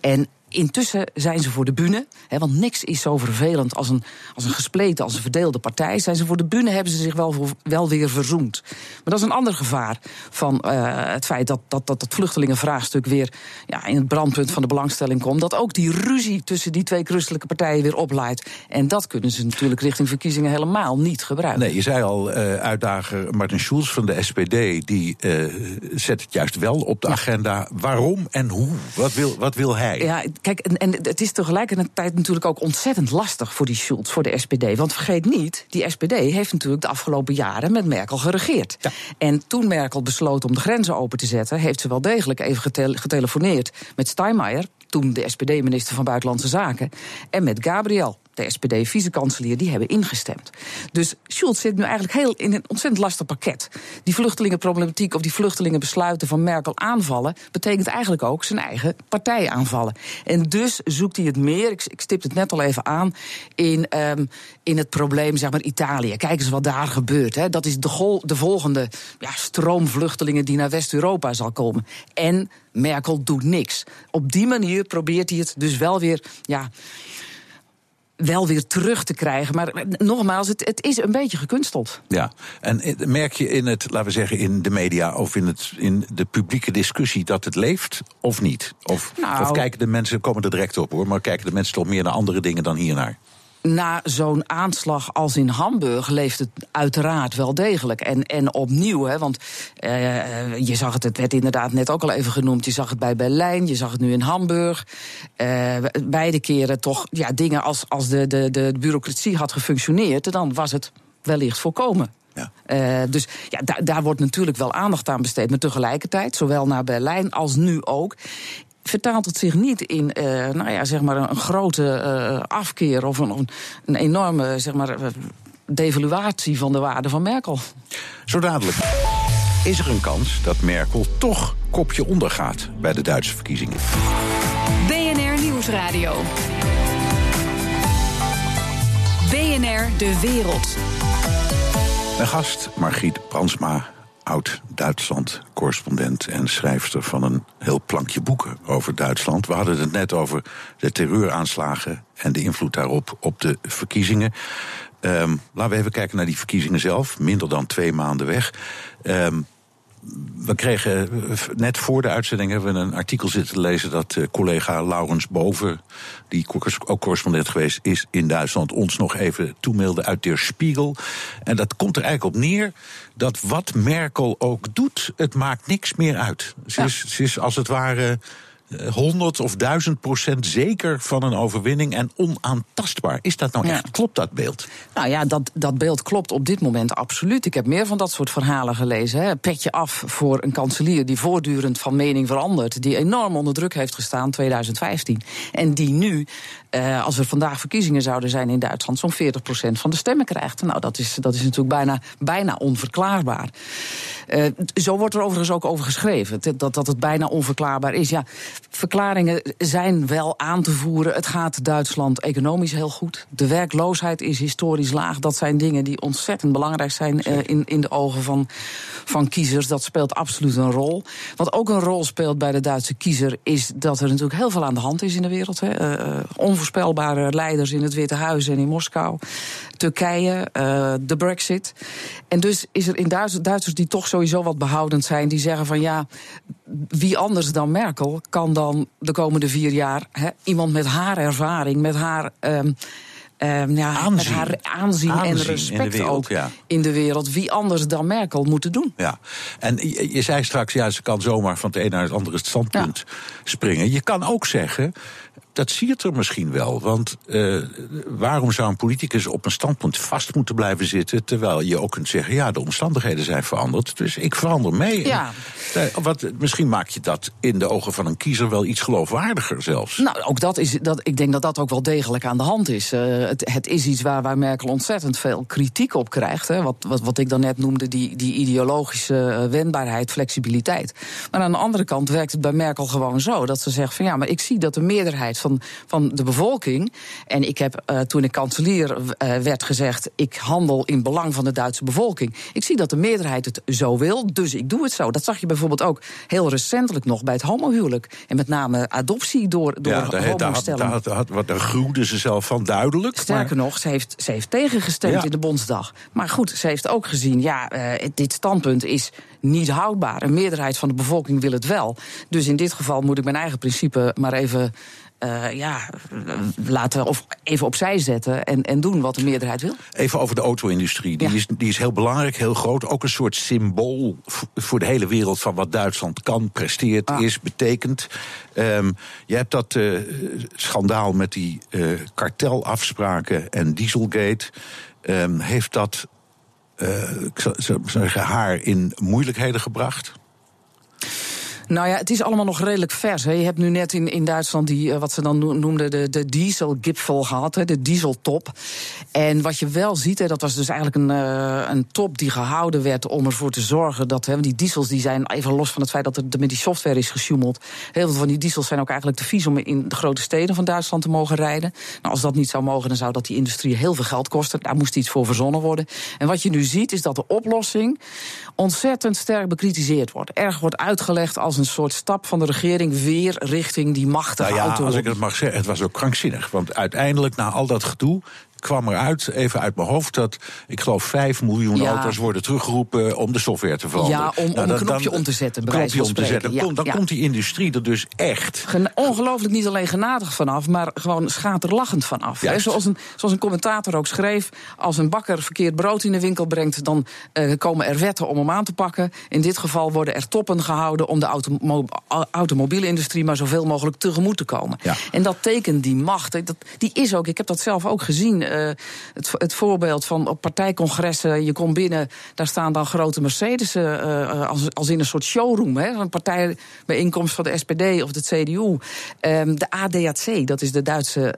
[SPEAKER 11] En Intussen zijn ze voor de bühne, hè, want niks is zo vervelend als een, als een gespleten, als een verdeelde partij. Zijn ze voor de bühne, hebben ze zich wel, voor- wel weer verzoend. Maar dat is een ander gevaar van eh, het feit dat dat, dat dat vluchtelingenvraagstuk weer ja, in het brandpunt van de belangstelling komt. Dat ook die ruzie tussen die twee christelijke partijen weer oplaait. En dat kunnen ze natuurlijk richting verkiezingen helemaal niet gebruiken.
[SPEAKER 2] Nee, je zei al, eh, uitdager Martin Schulz van de SPD... die eh, zet het juist wel op de agenda. Waarom en hoe? Wat wil, wat wil hij?
[SPEAKER 11] Ja, kijk, en, en het is tegelijkertijd natuurlijk ook ontzettend lastig voor die Schulz, voor de SPD. Want vergeet niet, die SPD heeft natuurlijk de afgelopen jaren met Merkel geregeerd. En toen Merkel besloot om de grenzen open te zetten, heeft ze wel degelijk even getele- getelefoneerd met Steinmeier, toen de SPD-minister van Buitenlandse Zaken, en met Gabriel. De SPD-vicekanselier, die hebben ingestemd. Dus Schulz zit nu eigenlijk heel in een ontzettend lastig pakket. Die vluchtelingenproblematiek of die vluchtelingenbesluiten van Merkel aanvallen, betekent eigenlijk ook zijn eigen partij aanvallen. En dus zoekt hij het meer, ik, ik stipte het net al even aan, in, ehm, in het probleem, zeg maar, Italië. Kijk eens wat daar gebeurt. Hè. Dat is de, gol- de volgende ja, stroom vluchtelingen die naar West-Europa zal komen. En Merkel doet niks. Op die manier probeert hij het dus wel weer. Ja, wel weer terug te krijgen. Maar nogmaals, het, het is een beetje gekunsteld.
[SPEAKER 2] Ja, en merk je in het, laten we zeggen, in de media of in, het, in de publieke discussie dat het leeft of niet? Of,
[SPEAKER 11] Nou.
[SPEAKER 2] of kijken de mensen, komen er direct op hoor, maar kijken de mensen toch meer naar andere dingen dan hiernaar?
[SPEAKER 11] Na zo'n aanslag als in Hamburg leeft het uiteraard wel degelijk. En, en opnieuw, hè, want eh, je zag het, het werd inderdaad net ook al even genoemd. Je zag het bij Berlijn, je zag het nu in Hamburg. Eh, beide keren toch ja, dingen als, als de, de, de bureaucratie had gefunctioneerd, dan was het wellicht voorkomen. Eh, dus ja, daar, daar wordt natuurlijk wel aandacht aan besteed. Maar tegelijkertijd, zowel naar Berlijn als nu ook. Vertaalt het zich niet in eh, nou ja, zeg maar een, grote eh, afkeer of een, een enorme zeg maar, eh, devaluatie van de waarde van Merkel?
[SPEAKER 2] Zo dadelijk. Is er een kans dat Merkel toch kopje ondergaat bij de Duitse verkiezingen?
[SPEAKER 1] BNR Nieuwsradio. BNR De Wereld.
[SPEAKER 2] Mijn gast, Margriet Brandsma, oud-Duitsland-correspondent en schrijfster van een heel plankje boeken over Duitsland. We hadden het net over de terreuraanslagen en de invloed daarop op de verkiezingen. Ehm, laten we even kijken naar die verkiezingen zelf, minder dan twee maanden weg. Ehm, we kregen net voor de uitzending hebben we een artikel zitten lezen dat eh, collega Laurens Boven, die ook correspondent geweest is in Duitsland, ons nog even toemailde uit Der Spiegel. En dat komt er eigenlijk op neer dat wat Merkel ook doet, het maakt niks meer uit. Ze, is, ze is als het ware 100 of 1000 procent zeker van een overwinning en onaantastbaar. Is dat nou
[SPEAKER 11] Ja.
[SPEAKER 2] echt? Klopt dat beeld?
[SPEAKER 11] Nou ja, dat, dat beeld klopt op dit moment absoluut. Ik heb meer van dat soort verhalen gelezen. Hè. Petje af voor een kanselier die voortdurend van mening verandert. Die enorm onder druk heeft gestaan 2015. En die nu, eh, als er vandaag verkiezingen zouden zijn in Duitsland, zo'n 40% van de stemmen krijgt. Nou, dat is, dat is natuurlijk bijna, bijna onverklaarbaar. Eh, zo wordt er overigens ook over geschreven. Dat, dat, dat het bijna onverklaarbaar is. Ja, verklaringen zijn wel aan te voeren. Het gaat Duitsland economisch heel goed. De werkloosheid is historisch laag. Dat zijn dingen die ontzettend belangrijk zijn eh, in, in de ogen van, van kiezers. Dat speelt absoluut een rol. Wat ook een rol speelt bij de Duitse kiezer is dat er natuurlijk heel veel aan de hand is in de wereld. Hè. Eh, eh, onvoorspelbare leiders in het Witte Huis en in Moskou. Turkije, eh, de Brexit. En dus is er in Duits- Duitsers die toch sowieso wat behoudend zijn, die zeggen van ja, wie anders dan Merkel kan dan de komende vier jaar hè, iemand met haar ervaring, met haar. ehm, ehm, ja, met
[SPEAKER 2] Aanzien.
[SPEAKER 11] haar aanzien,
[SPEAKER 2] Aanzien in
[SPEAKER 11] en respect
[SPEAKER 2] wereld,
[SPEAKER 11] ook
[SPEAKER 2] ja.
[SPEAKER 11] in de wereld. Wie anders dan Merkel moeten doen?
[SPEAKER 2] Ja, en je, je zei straks, ja, ze kan zomaar van het een naar het andere standpunt springen. Je kan ook zeggen, dat siert er misschien wel. Want uh, waarom zou een politicus op een standpunt vast moeten blijven zitten... terwijl je ook kunt zeggen, ja, de omstandigheden zijn veranderd... dus ik verander mee.
[SPEAKER 11] Ja.
[SPEAKER 2] En, uh, wat, misschien maak je dat in de ogen van een kiezer wel iets geloofwaardiger zelfs.
[SPEAKER 11] Nou, ook dat is, dat, ik denk dat dat ook wel degelijk aan de hand is. Uh, het, het, is iets waar, waar Merkel ontzettend veel kritiek op krijgt. Hè. Wat, wat, wat ik dan net noemde, die, die ideologische wendbaarheid, flexibiliteit. Maar aan de andere kant werkt het bij Merkel gewoon zo... dat ze zegt van ja, maar ik zie dat de meerderheid van, van de bevolking. En ik heb uh, toen ik kanselier uh, werd gezegd: ik handel in belang van de Duitse bevolking. Ik zie dat de meerderheid het zo wil, dus ik doe het zo. Dat zag je bijvoorbeeld ook heel recentelijk nog bij het homohuwelijk. En met name adoptie door, door
[SPEAKER 2] ja, daar,
[SPEAKER 11] homostelling.
[SPEAKER 2] Daar, daar, daar gruwde ze zelf van duidelijk.
[SPEAKER 11] Sterker maar... nog, ze heeft, ze heeft tegengestemd ja. in de Bondsdag. Maar goed, ze heeft ook gezien: ja, uh, dit standpunt is niet houdbaar. Een meerderheid van de bevolking wil het wel. Dus in dit geval moet ik mijn eigen principe maar even uh, ja, laten of even opzij zetten en, en doen wat de meerderheid wil.
[SPEAKER 2] Even over de auto-industrie. Die, ja. is, die is heel belangrijk, heel groot. Ook een soort symbool voor de hele wereld van wat Duitsland kan, presteert, ah. is, betekent. Um, je hebt dat uh, schandaal met die uh, kartelafspraken en Dieselgate. Um, heeft dat ik zou zeggen, haar in moeilijkheden gebracht?
[SPEAKER 11] Nou ja, het is allemaal nog redelijk vers. Hè. Je hebt nu net in, in Duitsland die, uh, wat ze dan noemden, de, de dieselgipfel gehad, de dieseltop. En wat je wel ziet, hè, dat was dus eigenlijk een, uh, een top die gehouden werd om ervoor te zorgen dat hè, die diesels, die zijn even los van het feit dat er met die software is gesjoemeld. Heel veel van die diesels zijn ook eigenlijk te vies om in de grote steden van Duitsland te mogen rijden. Nou, als dat niet zou mogen, dan zou dat die industrie heel veel geld kosten. Daar moest iets voor verzonnen worden. En wat je nu ziet, is dat de oplossing ontzettend sterk bekritiseerd wordt. Erg wordt uitgelegd als een een soort stap van de regering weer richting die machtige
[SPEAKER 2] nou ja,
[SPEAKER 11] auto.
[SPEAKER 2] Als ik het mag zeggen, het was ook krankzinnig. Want uiteindelijk, na al dat gedoe, kwam eruit, even uit mijn hoofd, dat ik geloof 5 miljoen ja. auto's worden teruggeroepen om de software te veranderen.
[SPEAKER 11] Ja, om, om nou, dan, een knopje dan, om te zetten. Een knopje om te zetten.
[SPEAKER 2] Ja, dan ja. komt die industrie er dus echt.
[SPEAKER 11] Ongelooflijk niet alleen genadig vanaf, maar gewoon schaterlachend vanaf. He, zoals, een, zoals een commentator ook schreef: als een bakker verkeerd brood in de winkel brengt, dan uh, komen er wetten om hem aan te pakken. In dit geval worden er toppen gehouden om de automo automobielindustrie maar zoveel mogelijk tegemoet te komen. En dat tekent die macht. Dat, die is ook, ik heb dat zelf ook gezien. Uh, het, het, voorbeeld van op partijcongressen, je komt binnen, daar staan dan grote Mercedes uh, als, als in een soort showroom. Hè, een partijbijeenkomst van de SPD of de CDU. Um, de ADAC, dat is de Duitse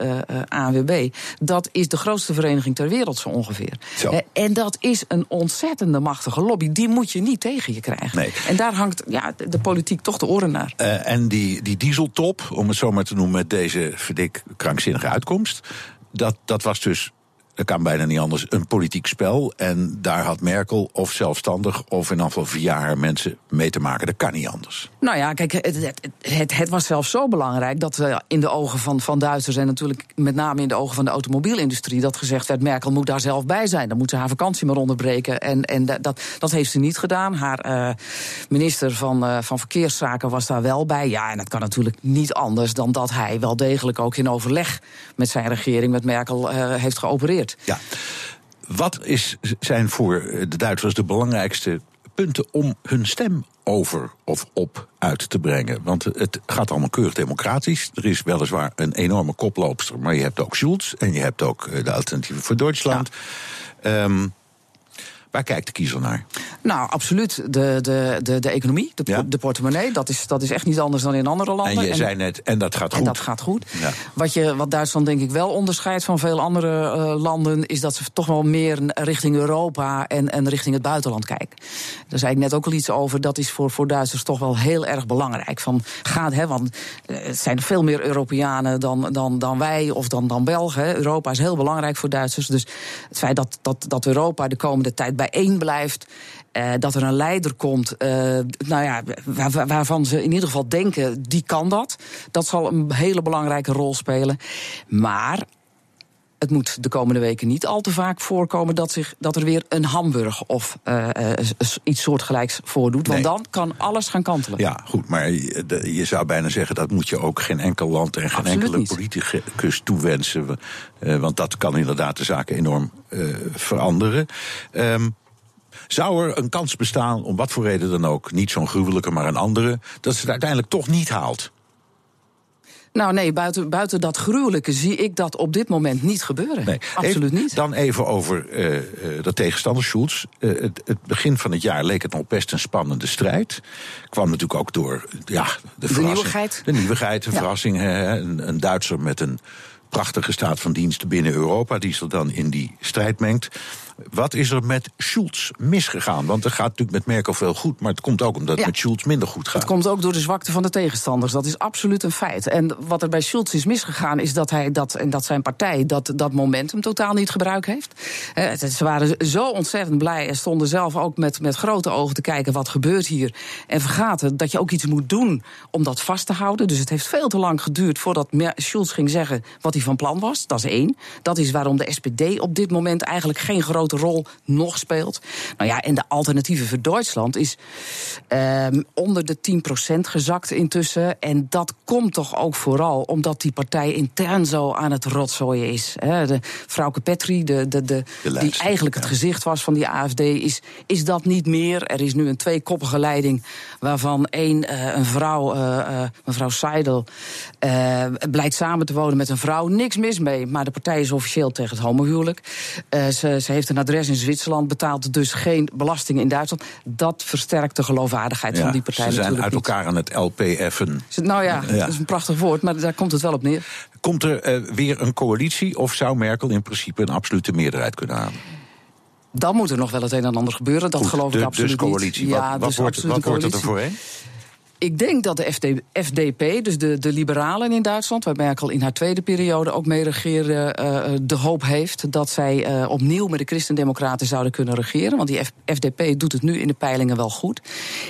[SPEAKER 11] ANWB, dat is de grootste vereniging ter wereld zo ongeveer.
[SPEAKER 2] Zo.
[SPEAKER 11] en dat is een ontzettende machtige lobby. Die moet je niet tegen je krijgen.
[SPEAKER 2] Nee.
[SPEAKER 11] En daar hangt ja, de politiek toch de oren naar.
[SPEAKER 2] en die, die dieseltop, om het zo maar te noemen, met deze verdik krankzinnige uitkomst. Dat, dat was dus dat kan bijna niet anders, een politiek spel. En daar had Merkel of zelfstandig of in afval via haar mensen mee te maken. Dat kan niet anders.
[SPEAKER 11] Nou ja, kijk, het, het, het, was zelfs zo belangrijk dat uh, in de ogen van, van Duitsers en natuurlijk met name in de ogen van de automobielindustrie dat gezegd werd: Merkel moet daar zelf bij zijn. Dan moet ze haar vakantie maar onderbreken. En, en dat, dat heeft ze niet gedaan. Haar uh, minister van, uh, van Verkeerszaken was daar wel bij. Ja, en dat kan natuurlijk niet anders dan dat hij wel degelijk ook in overleg met zijn regering, met Merkel, heeft geopereerd.
[SPEAKER 2] Ja. Wat is, zijn voor de Duitsers de belangrijkste punten om hun stem over of op uit te brengen? Want het gaat allemaal keurig democratisch. Er is weliswaar een enorme koploopster, maar je hebt ook Schulz en je hebt ook eh, de Alternatieven voor Duitsland. Ja. Um, Waar kijkt de kiezer naar?
[SPEAKER 11] Nou, absoluut. De, de, de, de economie, de, ja? de portemonnee. Dat is, dat is echt niet anders dan in andere landen.
[SPEAKER 2] En je en, zei net, en dat gaat goed.
[SPEAKER 11] En dat gaat goed. Ja. Wat, je, wat Duitsland denk ik wel onderscheidt van veel andere uh, landen... is dat ze toch wel meer richting Europa en, en richting het buitenland kijken. Daar zei ik net ook al iets over. Dat is voor, voor Duitsers toch wel heel erg belangrijk. Van, gaat, hè, want het zijn veel meer Europeanen dan, dan, dan wij of dan, dan Belgen. Europa is heel belangrijk voor Duitsers. Dus het feit dat, dat, dat Europa de komende tijd bijeen blijft. Uh, dat er een leider komt, uh, nou ja, waar, waarvan ze in ieder geval denken, die kan dat. Dat zal een hele belangrijke rol spelen. Maar het moet de komende weken niet al te vaak voorkomen dat, zich, dat er weer een Hamburg of uh, iets soortgelijks voordoet. Want nee. dan kan alles gaan kantelen.
[SPEAKER 2] Ja, goed, maar je, je, zou bijna zeggen dat moet je ook geen enkel land en geen enkele
[SPEAKER 11] niet.
[SPEAKER 2] politicus toewensen. Uh, want dat kan inderdaad de zaken enorm veranderen. Um, zou er een kans bestaan, om wat voor reden dan ook, niet zo'n gruwelijke, maar een andere, dat ze het uiteindelijk toch niet haalt?
[SPEAKER 11] Nou nee, buiten, buiten dat gruwelijke zie ik dat op dit moment niet gebeuren.
[SPEAKER 2] Nee.
[SPEAKER 11] Absoluut
[SPEAKER 2] Even-
[SPEAKER 11] niet.
[SPEAKER 2] Dan even over eh, eh, de tegenstander Schulz. Eh, het, het begin van het jaar leek het nog best een spannende strijd. Kwam natuurlijk ook door ja, de, verrassing-
[SPEAKER 11] nieuwigheid.
[SPEAKER 2] De nieuwigheid, de
[SPEAKER 11] Ja.
[SPEAKER 2] verrassing. hè, Een, een Duitser met een prachtige staat van dienst binnen Europa... die zich dan in die strijd mengt. Wat is er met Schulz misgegaan? Want er gaat natuurlijk met Merkel veel goed... maar het komt ook omdat het
[SPEAKER 11] Ja.
[SPEAKER 2] met Schulz minder goed gaat.
[SPEAKER 11] Het komt ook door de zwakte van de tegenstanders. Dat is absoluut een feit. En wat er bij Schulz is misgegaan, is dat hij dat en dat zijn partij dat, dat momentum totaal niet gebruikt heeft. Eh, Ze waren zo ontzettend blij en stonden zelf ook met, met grote ogen te kijken wat gebeurt hier. En vergaten dat je ook iets moet doen om dat vast te houden. Dus het heeft veel te lang geduurd voordat Schulz ging zeggen wat hij van plan was. Dat is één. Dat is waarom de SPD op dit moment eigenlijk geen grote rol nog speelt. Nou ja, en de alternatieven voor Duitsland is ehm, onder de 10% gezakt intussen. En dat komt toch ook vooral omdat die partij intern zo aan het rotzooien is. Hè. De Frauke Petri, de, de, de, die
[SPEAKER 2] lijst,
[SPEAKER 11] eigenlijk het gezicht was van die AFD, is, is dat niet meer. Er is nu een tweekoppige leiding waarvan één, eh, een vrouw, eh, eh, mevrouw Seidel, blijkt samen te wonen met een vrouw. Niks mis mee, maar de partij is officieel tegen het homohuwelijk. Ze, ze heeft een adres in Zwitserland, betaalt dus geen belasting in Duitsland. Dat versterkt de geloofwaardigheid van die partij
[SPEAKER 2] ze zijn
[SPEAKER 11] natuurlijk
[SPEAKER 2] uit
[SPEAKER 11] niet.
[SPEAKER 2] elkaar aan het LPF'en.
[SPEAKER 11] Nou ja,
[SPEAKER 2] Ja.
[SPEAKER 11] dat is een prachtig woord, maar daar komt het wel op neer.
[SPEAKER 2] Komt er eh, weer een coalitie of zou Merkel in principe een absolute meerderheid kunnen halen?
[SPEAKER 11] Dan moet er nog wel het een en ander gebeuren. Dat
[SPEAKER 2] Goed,
[SPEAKER 11] geloof
[SPEAKER 2] de-
[SPEAKER 11] ik absoluut
[SPEAKER 2] dus coalitie.
[SPEAKER 11] niet.
[SPEAKER 2] Wat- wat
[SPEAKER 11] dus
[SPEAKER 2] wordt-
[SPEAKER 11] absoluut
[SPEAKER 2] wat
[SPEAKER 11] een
[SPEAKER 2] wordt het er
[SPEAKER 11] coalitie. Ik denk dat de FD, FDP, dus de, de liberalen in Duitsland, waar Merkel in haar tweede periode ook mee regeerde, eh, de hoop heeft dat zij eh, opnieuw met de Christendemocraten zouden kunnen regeren. Want die FDP doet het nu in de peilingen wel goed.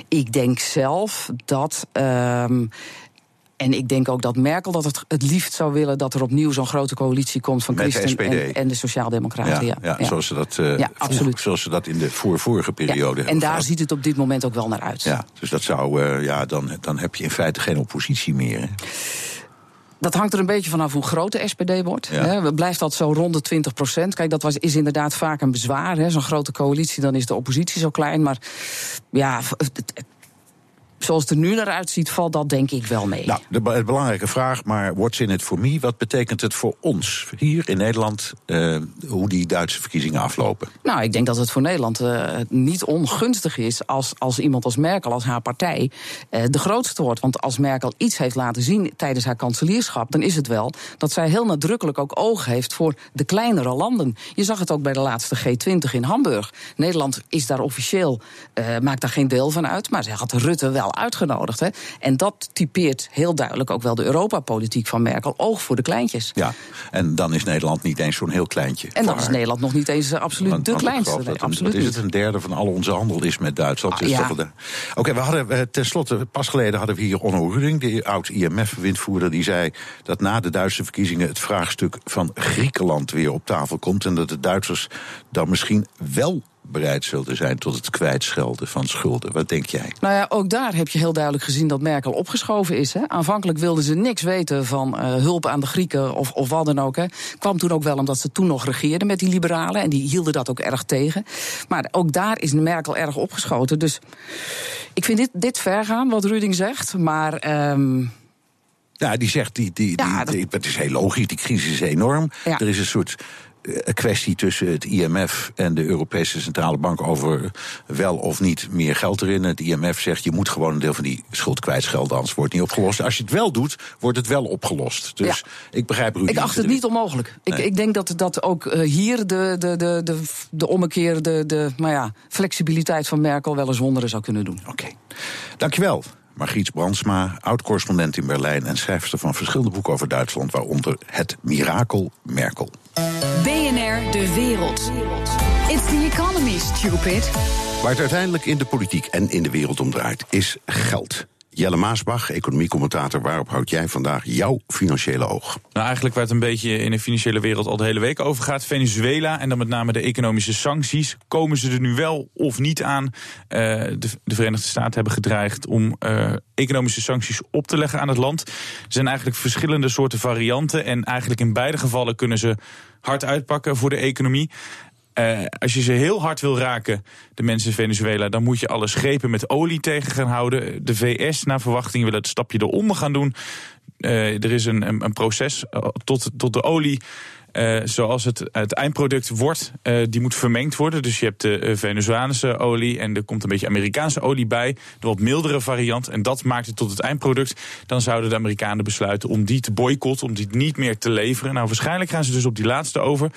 [SPEAKER 11] Ik denk zelf dat. ehm, en ik denk ook dat Merkel dat het, het liefst zou willen dat er opnieuw zo'n grote coalitie komt van
[SPEAKER 2] Met de
[SPEAKER 11] Christen en, de Sociaaldemocraten. Ja,
[SPEAKER 2] ja, Zoals, ze dat, eh,
[SPEAKER 11] Ja,
[SPEAKER 2] vroeg- zoals ze dat in de voor vorige periode
[SPEAKER 11] En daar
[SPEAKER 2] gehad.
[SPEAKER 11] ziet het op dit moment ook wel naar uit.
[SPEAKER 2] Ja, dus dat zou, eh, ja, dan, dan heb je in feite geen oppositie meer. Hè?
[SPEAKER 11] Dat hangt er een beetje vanaf hoe groot de SPD wordt.
[SPEAKER 2] Ja.
[SPEAKER 11] Blijft dat zo rond de 20 procent? Kijk, dat was, is inderdaad vaak een bezwaar. Zo'n grote coalitie, dan is de oppositie zo klein. Maar ja, zoals het er nu naar uitziet, valt dat denk ik wel mee.
[SPEAKER 2] Nou, de, be- belangrijke vraag, maar what's in it for me? Wat betekent het voor ons hier in Nederland, eh, hoe die Duitse verkiezingen aflopen?
[SPEAKER 11] Nou, ik denk dat het voor Nederland eh, niet ongunstig is als, als iemand als Merkel, als haar partij, eh, de grootste wordt. Want als Merkel iets heeft laten zien tijdens haar kanselierschap, dan is het wel dat zij heel nadrukkelijk ook oog heeft voor de kleinere landen. Je zag het ook bij de laatste G20 in Hamburg. Nederland is daar officieel, maakt daar geen deel van uit, maar zij had Rutte wel uitgenodigd. Hè. En dat typeert heel duidelijk ook wel de Europapolitiek van Merkel. Oog voor de kleintjes.
[SPEAKER 2] Ja, en dan is Nederland niet eens zo'n heel kleintje.
[SPEAKER 11] En dan is. Nederland nog niet eens eh, absoluut
[SPEAKER 2] Want-
[SPEAKER 11] de
[SPEAKER 2] want
[SPEAKER 11] kleinste. Nee,
[SPEAKER 2] dat een-
[SPEAKER 11] absoluut
[SPEAKER 2] wat is het, een derde van al onze handel is met Duitsland.
[SPEAKER 11] Ah,
[SPEAKER 2] Dus
[SPEAKER 11] ja.
[SPEAKER 2] Oké, we hadden eh, tenslotte, pas geleden hadden we hier Onno Ruding, de oud-IMF-windvoerder, die zei dat na de Duitse verkiezingen het vraagstuk van Griekenland weer op tafel komt. En dat de Duitsers dan misschien wel bereid zullen zijn tot het kwijtschelden van schulden. Wat denk jij?
[SPEAKER 11] Nou ja, ook daar heb je heel duidelijk gezien dat Merkel opgeschoven is. Hè. Aanvankelijk wilden ze niks weten van eh, hulp aan de Grieken of, of wat dan ook. Hè. Kwam toen ook wel omdat ze toen nog regeerden met die liberalen. En die hielden dat ook erg tegen. Maar ook daar is Merkel erg opgeschoten. Dus ik vind dit, dit ver gaan, wat Ruding zegt. Maar. ehm,
[SPEAKER 2] Ja, die zegt, die, die, die, die- het is heel logisch, die crisis is enorm.
[SPEAKER 11] Ja.
[SPEAKER 2] Er is een soort kwestie tussen het IMF en de Europese Centrale Bank over wel of niet meer geld erin. Het IMF zegt je moet gewoon een deel van die schuld kwijtschelden, anders wordt het niet opgelost. Als je het wel doet, wordt het wel opgelost. Dus ik begrijp Rudy.
[SPEAKER 11] Ik acht het niet onmogelijk. Ik,
[SPEAKER 2] Nee.
[SPEAKER 11] ik denk dat, dat ook eh, hier de, de, de, de, de ommekeer, de, de maar ja, flexibiliteit van Merkel wel eens wonderen zou kunnen doen.
[SPEAKER 2] Oké. Dankjewel. Margriet Brandsma, oud-correspondent in Berlijn en schrijfster van verschillende boeken over Duitsland, waaronder Het Mirakel Merkel.
[SPEAKER 1] BNR De Wereld. It's the economy, stupid.
[SPEAKER 2] Waar het uiteindelijk in de politiek en in de wereld om draait, is geld. Jelle Maasbach, economiecommentator, waarop houd jij vandaag jouw financiële oog?
[SPEAKER 12] Nou, eigenlijk waar het een beetje in de financiële wereld al de hele week over gaat. Venezuela en dan met name de economische sancties. Komen ze er nu wel of niet aan? Eh, de, de Verenigde Staten hebben gedreigd om eh, economische sancties op te leggen aan het land. Er zijn eigenlijk verschillende soorten varianten. En eigenlijk in beide gevallen kunnen ze hard uitpakken voor de economie. Eh, als je ze heel hard wil raken, de mensen in Venezuela, dan moet je alle schepen met olie tegen gaan houden. De VS, naar verwachting, wil het stapje eronder gaan doen. er is een, een, proces tot, tot de olie zoals het, het eindproduct wordt, die moet vermengd worden. Dus je hebt de Venezolaanse olie en er komt een beetje Amerikaanse olie bij. De wat mildere variant. En dat maakt het tot het eindproduct. Dan zouden de Amerikanen besluiten om die te boycotten, om die niet meer te leveren. Nou, waarschijnlijk gaan ze dus op die laatste over.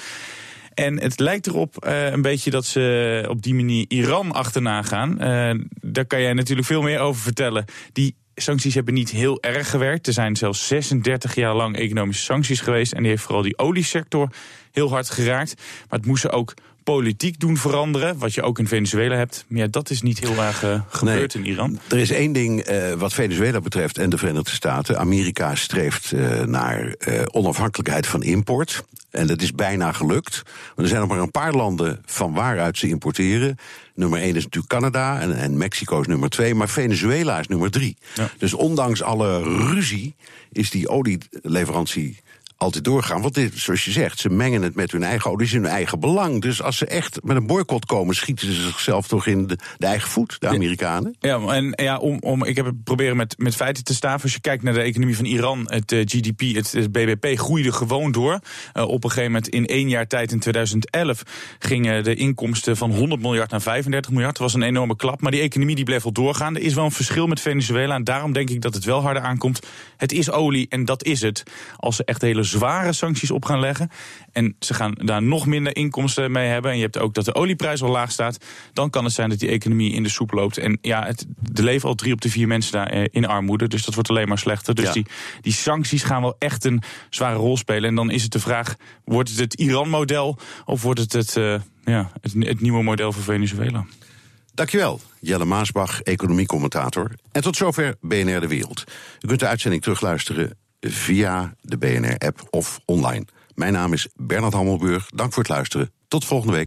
[SPEAKER 12] En het lijkt erop uh, een beetje dat ze op die manier Iran achterna gaan. Uh, daar kan jij natuurlijk veel meer over vertellen. Die sancties hebben niet heel erg gewerkt. Er zijn zelfs 36 jaar lang economische sancties geweest. En die heeft vooral die oliesector heel hard geraakt. Maar het moest ze ook politiek doen veranderen. Wat je ook in Venezuela hebt. Maar ja, dat is niet heel erg uh, gebeurd in Iran.
[SPEAKER 2] Er is één ding uh, wat Venezuela betreft en de Verenigde Staten. Amerika streeft uh, naar onafhankelijkheid van import. En dat is bijna gelukt. Maar er zijn nog maar een paar landen van waaruit ze importeren. Nummer 1 is natuurlijk Canada en, en Mexico is nummer 2. Maar Venezuela is nummer 3. Ja. Dus ondanks alle ruzie is die olieleverantie altijd doorgaan. Want dit, zoals je zegt, ze mengen het met hun eigen olie, hun eigen belang. Dus als ze echt met een boycott komen, schieten ze zichzelf toch in de, de eigen voet, de Amerikanen.
[SPEAKER 12] Ja, en ja, om, om, ik heb het proberen met, met feiten te staan. Als je kijkt naar de economie van Iran, het uh, GDP, het, het, BBP groeide gewoon door. Uh, op een gegeven moment in één jaar tijd, in 2011, gingen de inkomsten van 100 miljard naar 35 miljard. Dat was een enorme klap, maar die economie die bleef wel doorgaan. Er is wel een verschil met Venezuela en daarom denk ik dat het wel harder aankomt. Het is olie en dat is het. Als ze echt hele zware sancties op gaan leggen. En ze gaan daar nog minder inkomsten mee hebben. En je hebt ook dat de olieprijs al laag staat. Dan kan het zijn dat die economie in de soep loopt. En ja, het, er leven al drie op de vier mensen daar eh, in armoede. Dus dat wordt alleen maar slechter. Dus ja. die, die sancties gaan wel echt een zware rol spelen. En dan is het de vraag: wordt het het Iran-model of wordt het het, uh, ja, het, het nieuwe model voor Venezuela?
[SPEAKER 2] Dankjewel, Jelle Maasbach, economiecommentator. En tot zover BNR De Wereld. U kunt de uitzending terugluisteren via de BNR-app of online. Mijn naam is Bernard Hammelburg. Dank voor het luisteren. Tot volgende week.